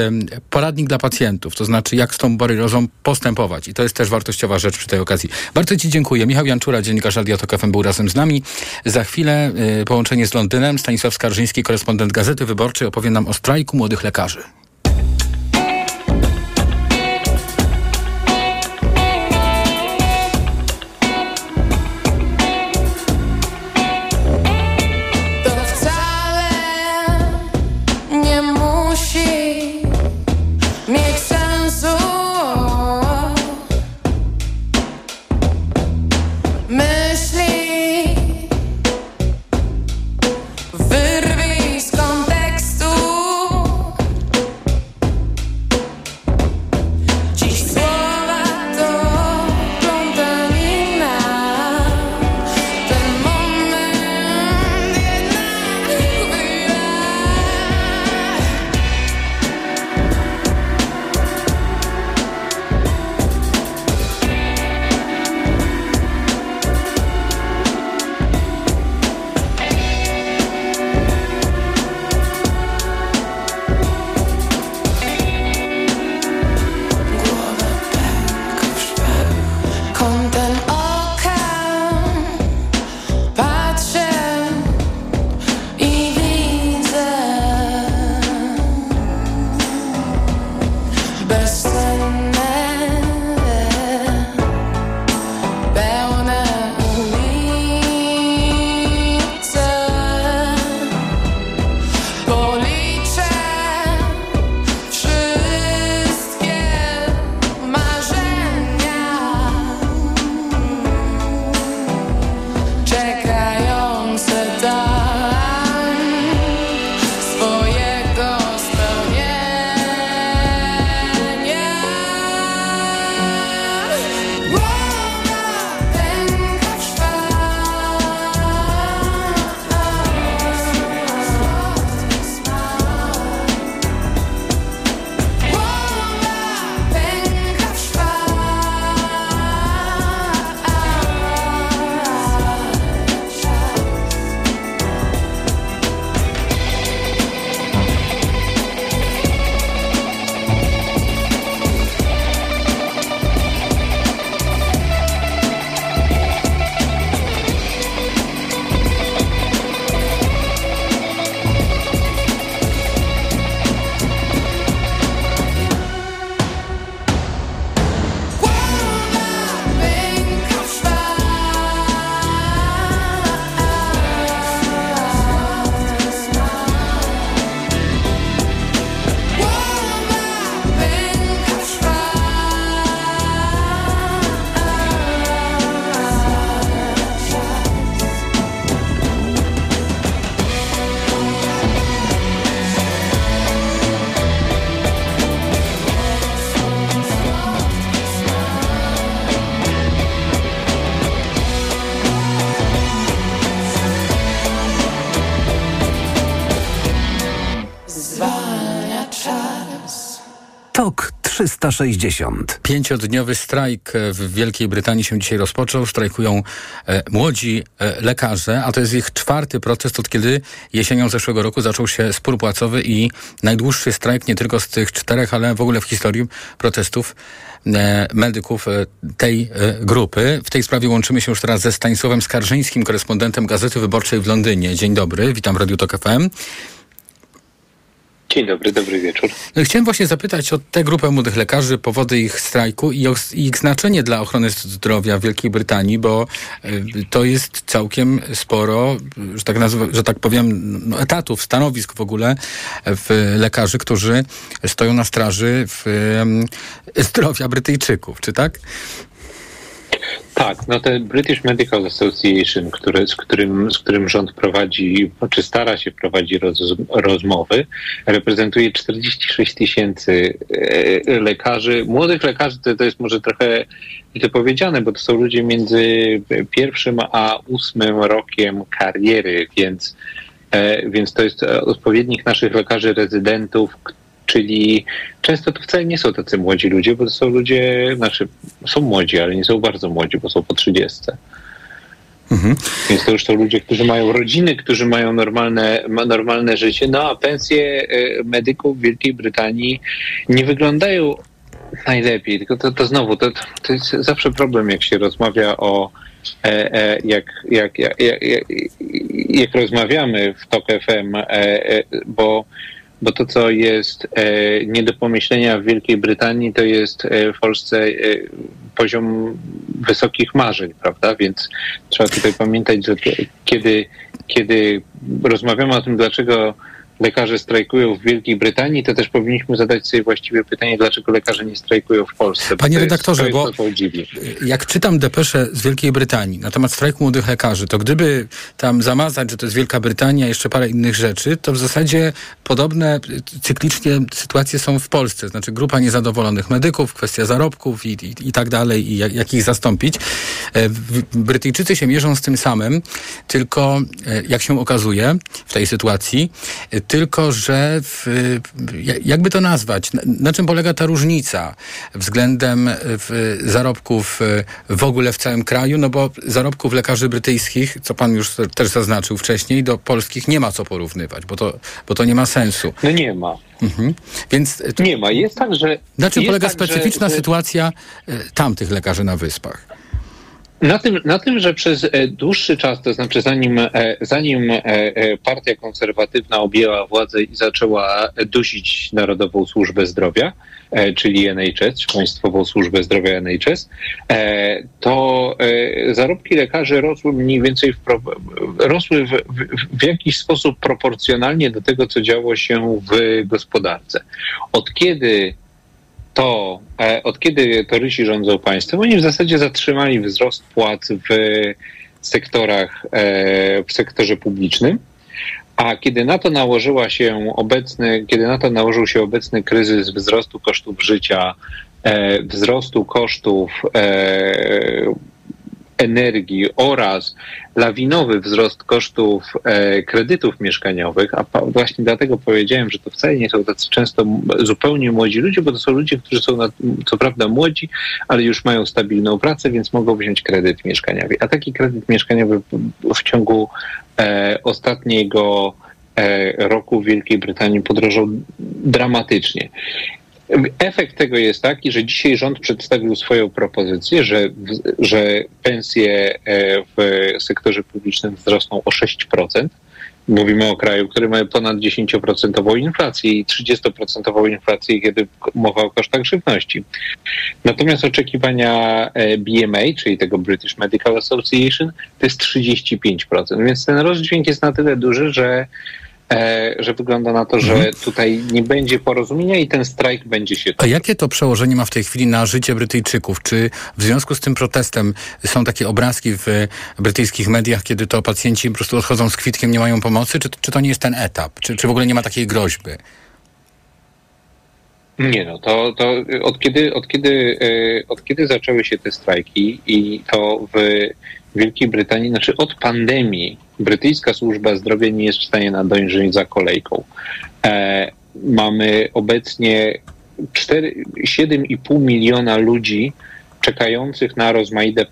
poradnik dla pacjentów, to znaczy jak z tą borylozą postępować. I to jest też wartościowa rzecz przy tej okazji. Bardzo Ci dziękuję. Michał Janczura, dziennikarz Radia TOK FM był razem z nami. Za chwilę połączenie z Londynem. Stanisław Skarżyński, korespondent Gazety Wyborczej, opowie nam o strajku młodych lekarzy. 360. Pięciodniowy strajk w Wielkiej Brytanii się dzisiaj rozpoczął. Strajkują e, młodzi e, lekarze, a to jest ich czwarty protest od kiedy jesienią zeszłego roku zaczął się spór płacowy i najdłuższy strajk nie tylko z tych czterech, ale w ogóle w historii protestów e, medyków e, tej e, grupy. W tej sprawie łączymy się już teraz ze Stanisławem Skarżyńskim, korespondentem Gazety Wyborczej w Londynie. Dzień dobry, witam w Radiu Tok FM. Dzień dobry, dobry wieczór. Chciałem właśnie zapytać o tę grupę młodych lekarzy, powody ich strajku i ich znaczenie dla ochrony zdrowia w Wielkiej Brytanii, bo y, to jest całkiem sporo, że tak, nazwę, że tak powiem, no, etatów, stanowisk w ogóle w lekarzy, którzy stoją na straży w, y, zdrowia Brytyjczyków, czy tak? Tak, no ten British Medical Association, który, z, którym, z którym rząd prowadzi, czy stara się prowadzić roz, rozmowy, reprezentuje 46 tysięcy e, lekarzy. Młodych lekarzy to, to jest może trochę źle powiedziane, bo to są ludzie między pierwszym a ósmym rokiem kariery, więc, e, więc to jest odpowiednik naszych lekarzy rezydentów, czyli często to wcale nie są tacy młodzi ludzie, bo to są ludzie, znaczy są młodzi, ale nie są bardzo młodzi, bo są po 30. Więc to już są ludzie, którzy mają rodziny, którzy mają normalne, ma normalne życie, no a pensje e, medyków w Wielkiej Brytanii nie wyglądają najlepiej, tylko to, to znowu, to, to jest zawsze problem, jak się rozmawia o e, e, jak, jak, jak, jak, jak, jak rozmawiamy w TOK FM, e, e, bo bo to, co jest e, nie do pomyślenia w Wielkiej Brytanii, to jest e, w Polsce e, poziom wysokich marzeń, prawda? Więc trzeba tutaj pamiętać, że kie- kiedy, kiedy rozmawiamy o tym, dlaczego lekarze strajkują w Wielkiej Brytanii, to też powinniśmy zadać sobie właściwie pytanie, dlaczego lekarze nie strajkują w Polsce. Panie redaktorze, bo jak czytam depeszę z Wielkiej Brytanii na temat strajku młodych lekarzy, to gdyby tam zamazać, że to jest Wielka Brytania, jeszcze parę innych rzeczy, to w zasadzie podobne cyklicznie sytuacje są w Polsce. Znaczy grupa niezadowolonych medyków, kwestia zarobków i, i, i tak dalej, i jak, jak ich zastąpić. E, Brytyjczycy się mierzą z tym samym, tylko e, jak się okazuje w tej sytuacji, e, tylko że w, ja- jakby to nazwać, na, na czym polega ta różnica względem w, zarobków e, w ogóle w całym kraju, no bo zarobków lekarzy brytyjskich, co pan już też zaznaczył wcześniej, do polskich nie ma co porównywać, bo to, bo to nie ma sensu. No nie ma. Mhm. Więc Nie ma. Jest tak, że... na czym polega tak, specyficzna że- sytuacja tamtych lekarzy na wyspach? Na tym, na tym, że przez e, dłuższy czas, to znaczy zanim, e, zanim e, partia konserwatywna objęła władzę i zaczęła dusić Narodową Służbę Zdrowia, czyli NHS, Państwową Służbę Zdrowia NHS, to zarobki lekarzy rosły mniej więcej w, rosły w, w, w jakiś sposób proporcjonalnie do tego, co działo się w gospodarce. Od kiedy to, e, od kiedy torysi rządzą państwem, oni w zasadzie zatrzymali wzrost płac w sektorach, e, w sektorze publicznym. A kiedy na to nałożyła się obecny, kiedy na to nałożył się obecny kryzys wzrostu kosztów życia, e, wzrostu kosztów energii oraz lawinowy wzrost kosztów e, kredytów mieszkaniowych, a pa, właśnie dlatego powiedziałem, że to wcale nie są tacy często zupełnie młodzi ludzie, bo to są ludzie, którzy są na, co prawda młodzi, ale już mają stabilną pracę, więc mogą wziąć kredyt mieszkaniowy. A taki kredyt mieszkaniowy w, w ciągu e, ostatniego e, roku w Wielkiej Brytanii podrożał dramatycznie. Efekt tego jest taki, że dzisiaj rząd przedstawił swoją propozycję, że, że pensje e, w sektorze publicznym wzrosną o 6%. Mówimy o kraju, który ma ponad 10% inflację i 30% inflację, kiedy mowa o kosztach żywności. Natomiast oczekiwania e, BMA, czyli tego British Medical Association, to jest 35%. Więc ten rozdźwięk jest na tyle duży, że że wygląda na to, że tutaj nie będzie porozumienia i ten strajk będzie się A jakie to przełożenie ma w tej chwili na życie Brytyjczyków? Czy w związku z tym protestem są takie obrazki w brytyjskich mediach, kiedy to pacjenci po prostu odchodzą z kwitkiem, nie mają pomocy? Czy, czy to nie jest ten etap? Czy, czy w ogóle nie ma takiej groźby? Nie no, to, to od, kiedy, od, kiedy, e, od kiedy zaczęły się te strajki i to w Wielkiej Brytanii, znaczy od pandemii, brytyjska służba zdrowia nie jest w stanie nadążyć za kolejką. E, mamy obecnie 4 7,5 miliona ludzi czekających na rozmaite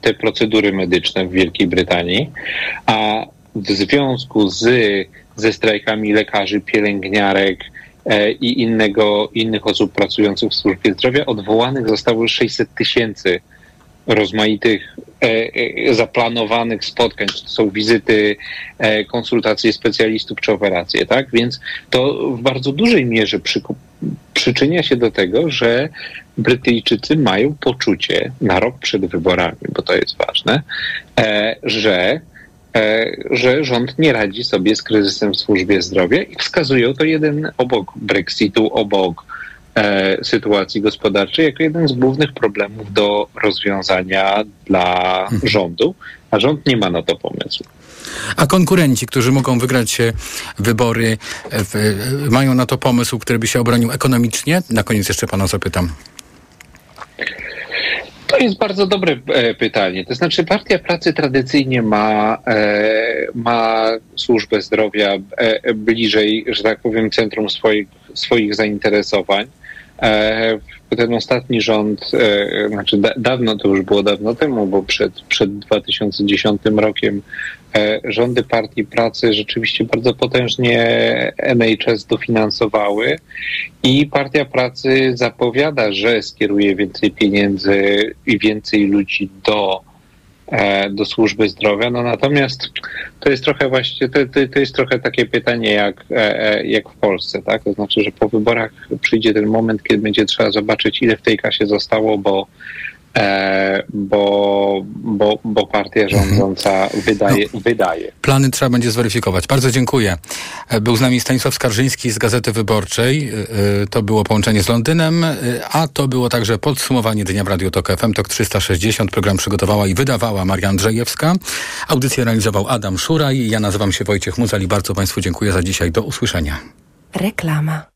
te procedury medyczne w Wielkiej Brytanii, a w związku z, ze strajkami lekarzy, pielęgniarek e, i innego, innych osób pracujących w służbie zdrowia odwołanych zostało 600 tysięcy rozmaitych e, e, zaplanowanych spotkań, czy to są wizyty, e, konsultacje specjalistów czy operacje, tak? Więc to w bardzo dużej mierze przyczynia się do tego, że Brytyjczycy mają poczucie na rok przed wyborami, bo to jest ważne, że że rząd nie radzi sobie z kryzysem w służbie zdrowia i wskazują to jeden obok Brexitu, obok sytuacji gospodarczej jako jeden z głównych problemów do rozwiązania dla rządu, a rząd nie ma na to pomysłu. A konkurenci, którzy mogą wygrać e, wybory, e, w, e, mają na to pomysł, który by się obronił ekonomicznie? Na koniec jeszcze pana zapytam. To jest bardzo dobre e, pytanie. To znaczy, Partia Pracy tradycyjnie ma, e, ma służbę zdrowia e, bliżej, że tak powiem, centrum swoich, swoich zainteresowań. E, ten ostatni rząd, e, znaczy da, dawno, to już było dawno temu, bo przed, przed 2010 rokiem e, rządy Partii Pracy rzeczywiście bardzo potężnie NHS dofinansowały i Partia Pracy zapowiada, że skieruje więcej pieniędzy i więcej ludzi do, do służby zdrowia. No natomiast to jest trochę właśnie, to, to, to jest trochę takie pytanie jak, e, e, jak w Polsce, tak? To znaczy, że po wyborach przyjdzie ten moment, kiedy będzie trzeba zobaczyć, ile w tej kasie zostało, bo e, bo, bo, bo partia rządząca wydaje, wydaje. Plany trzeba będzie zweryfikować. Bardzo dziękuję. E, Był z nami Stanisław Skarżyński z Gazety Wyborczej. E, e, To było połączenie z Londynem, e, a to było także podsumowanie dnia w Radio Tok FM. TOK 360. Program przygotowała i wydawała Maria Andrzejewska. Audycję realizował Adam Szuraj. Ja nazywam się Wojciech Muzal i bardzo Państwu dziękuję za dzisiaj. Do usłyszenia. Reklama.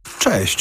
Cześć.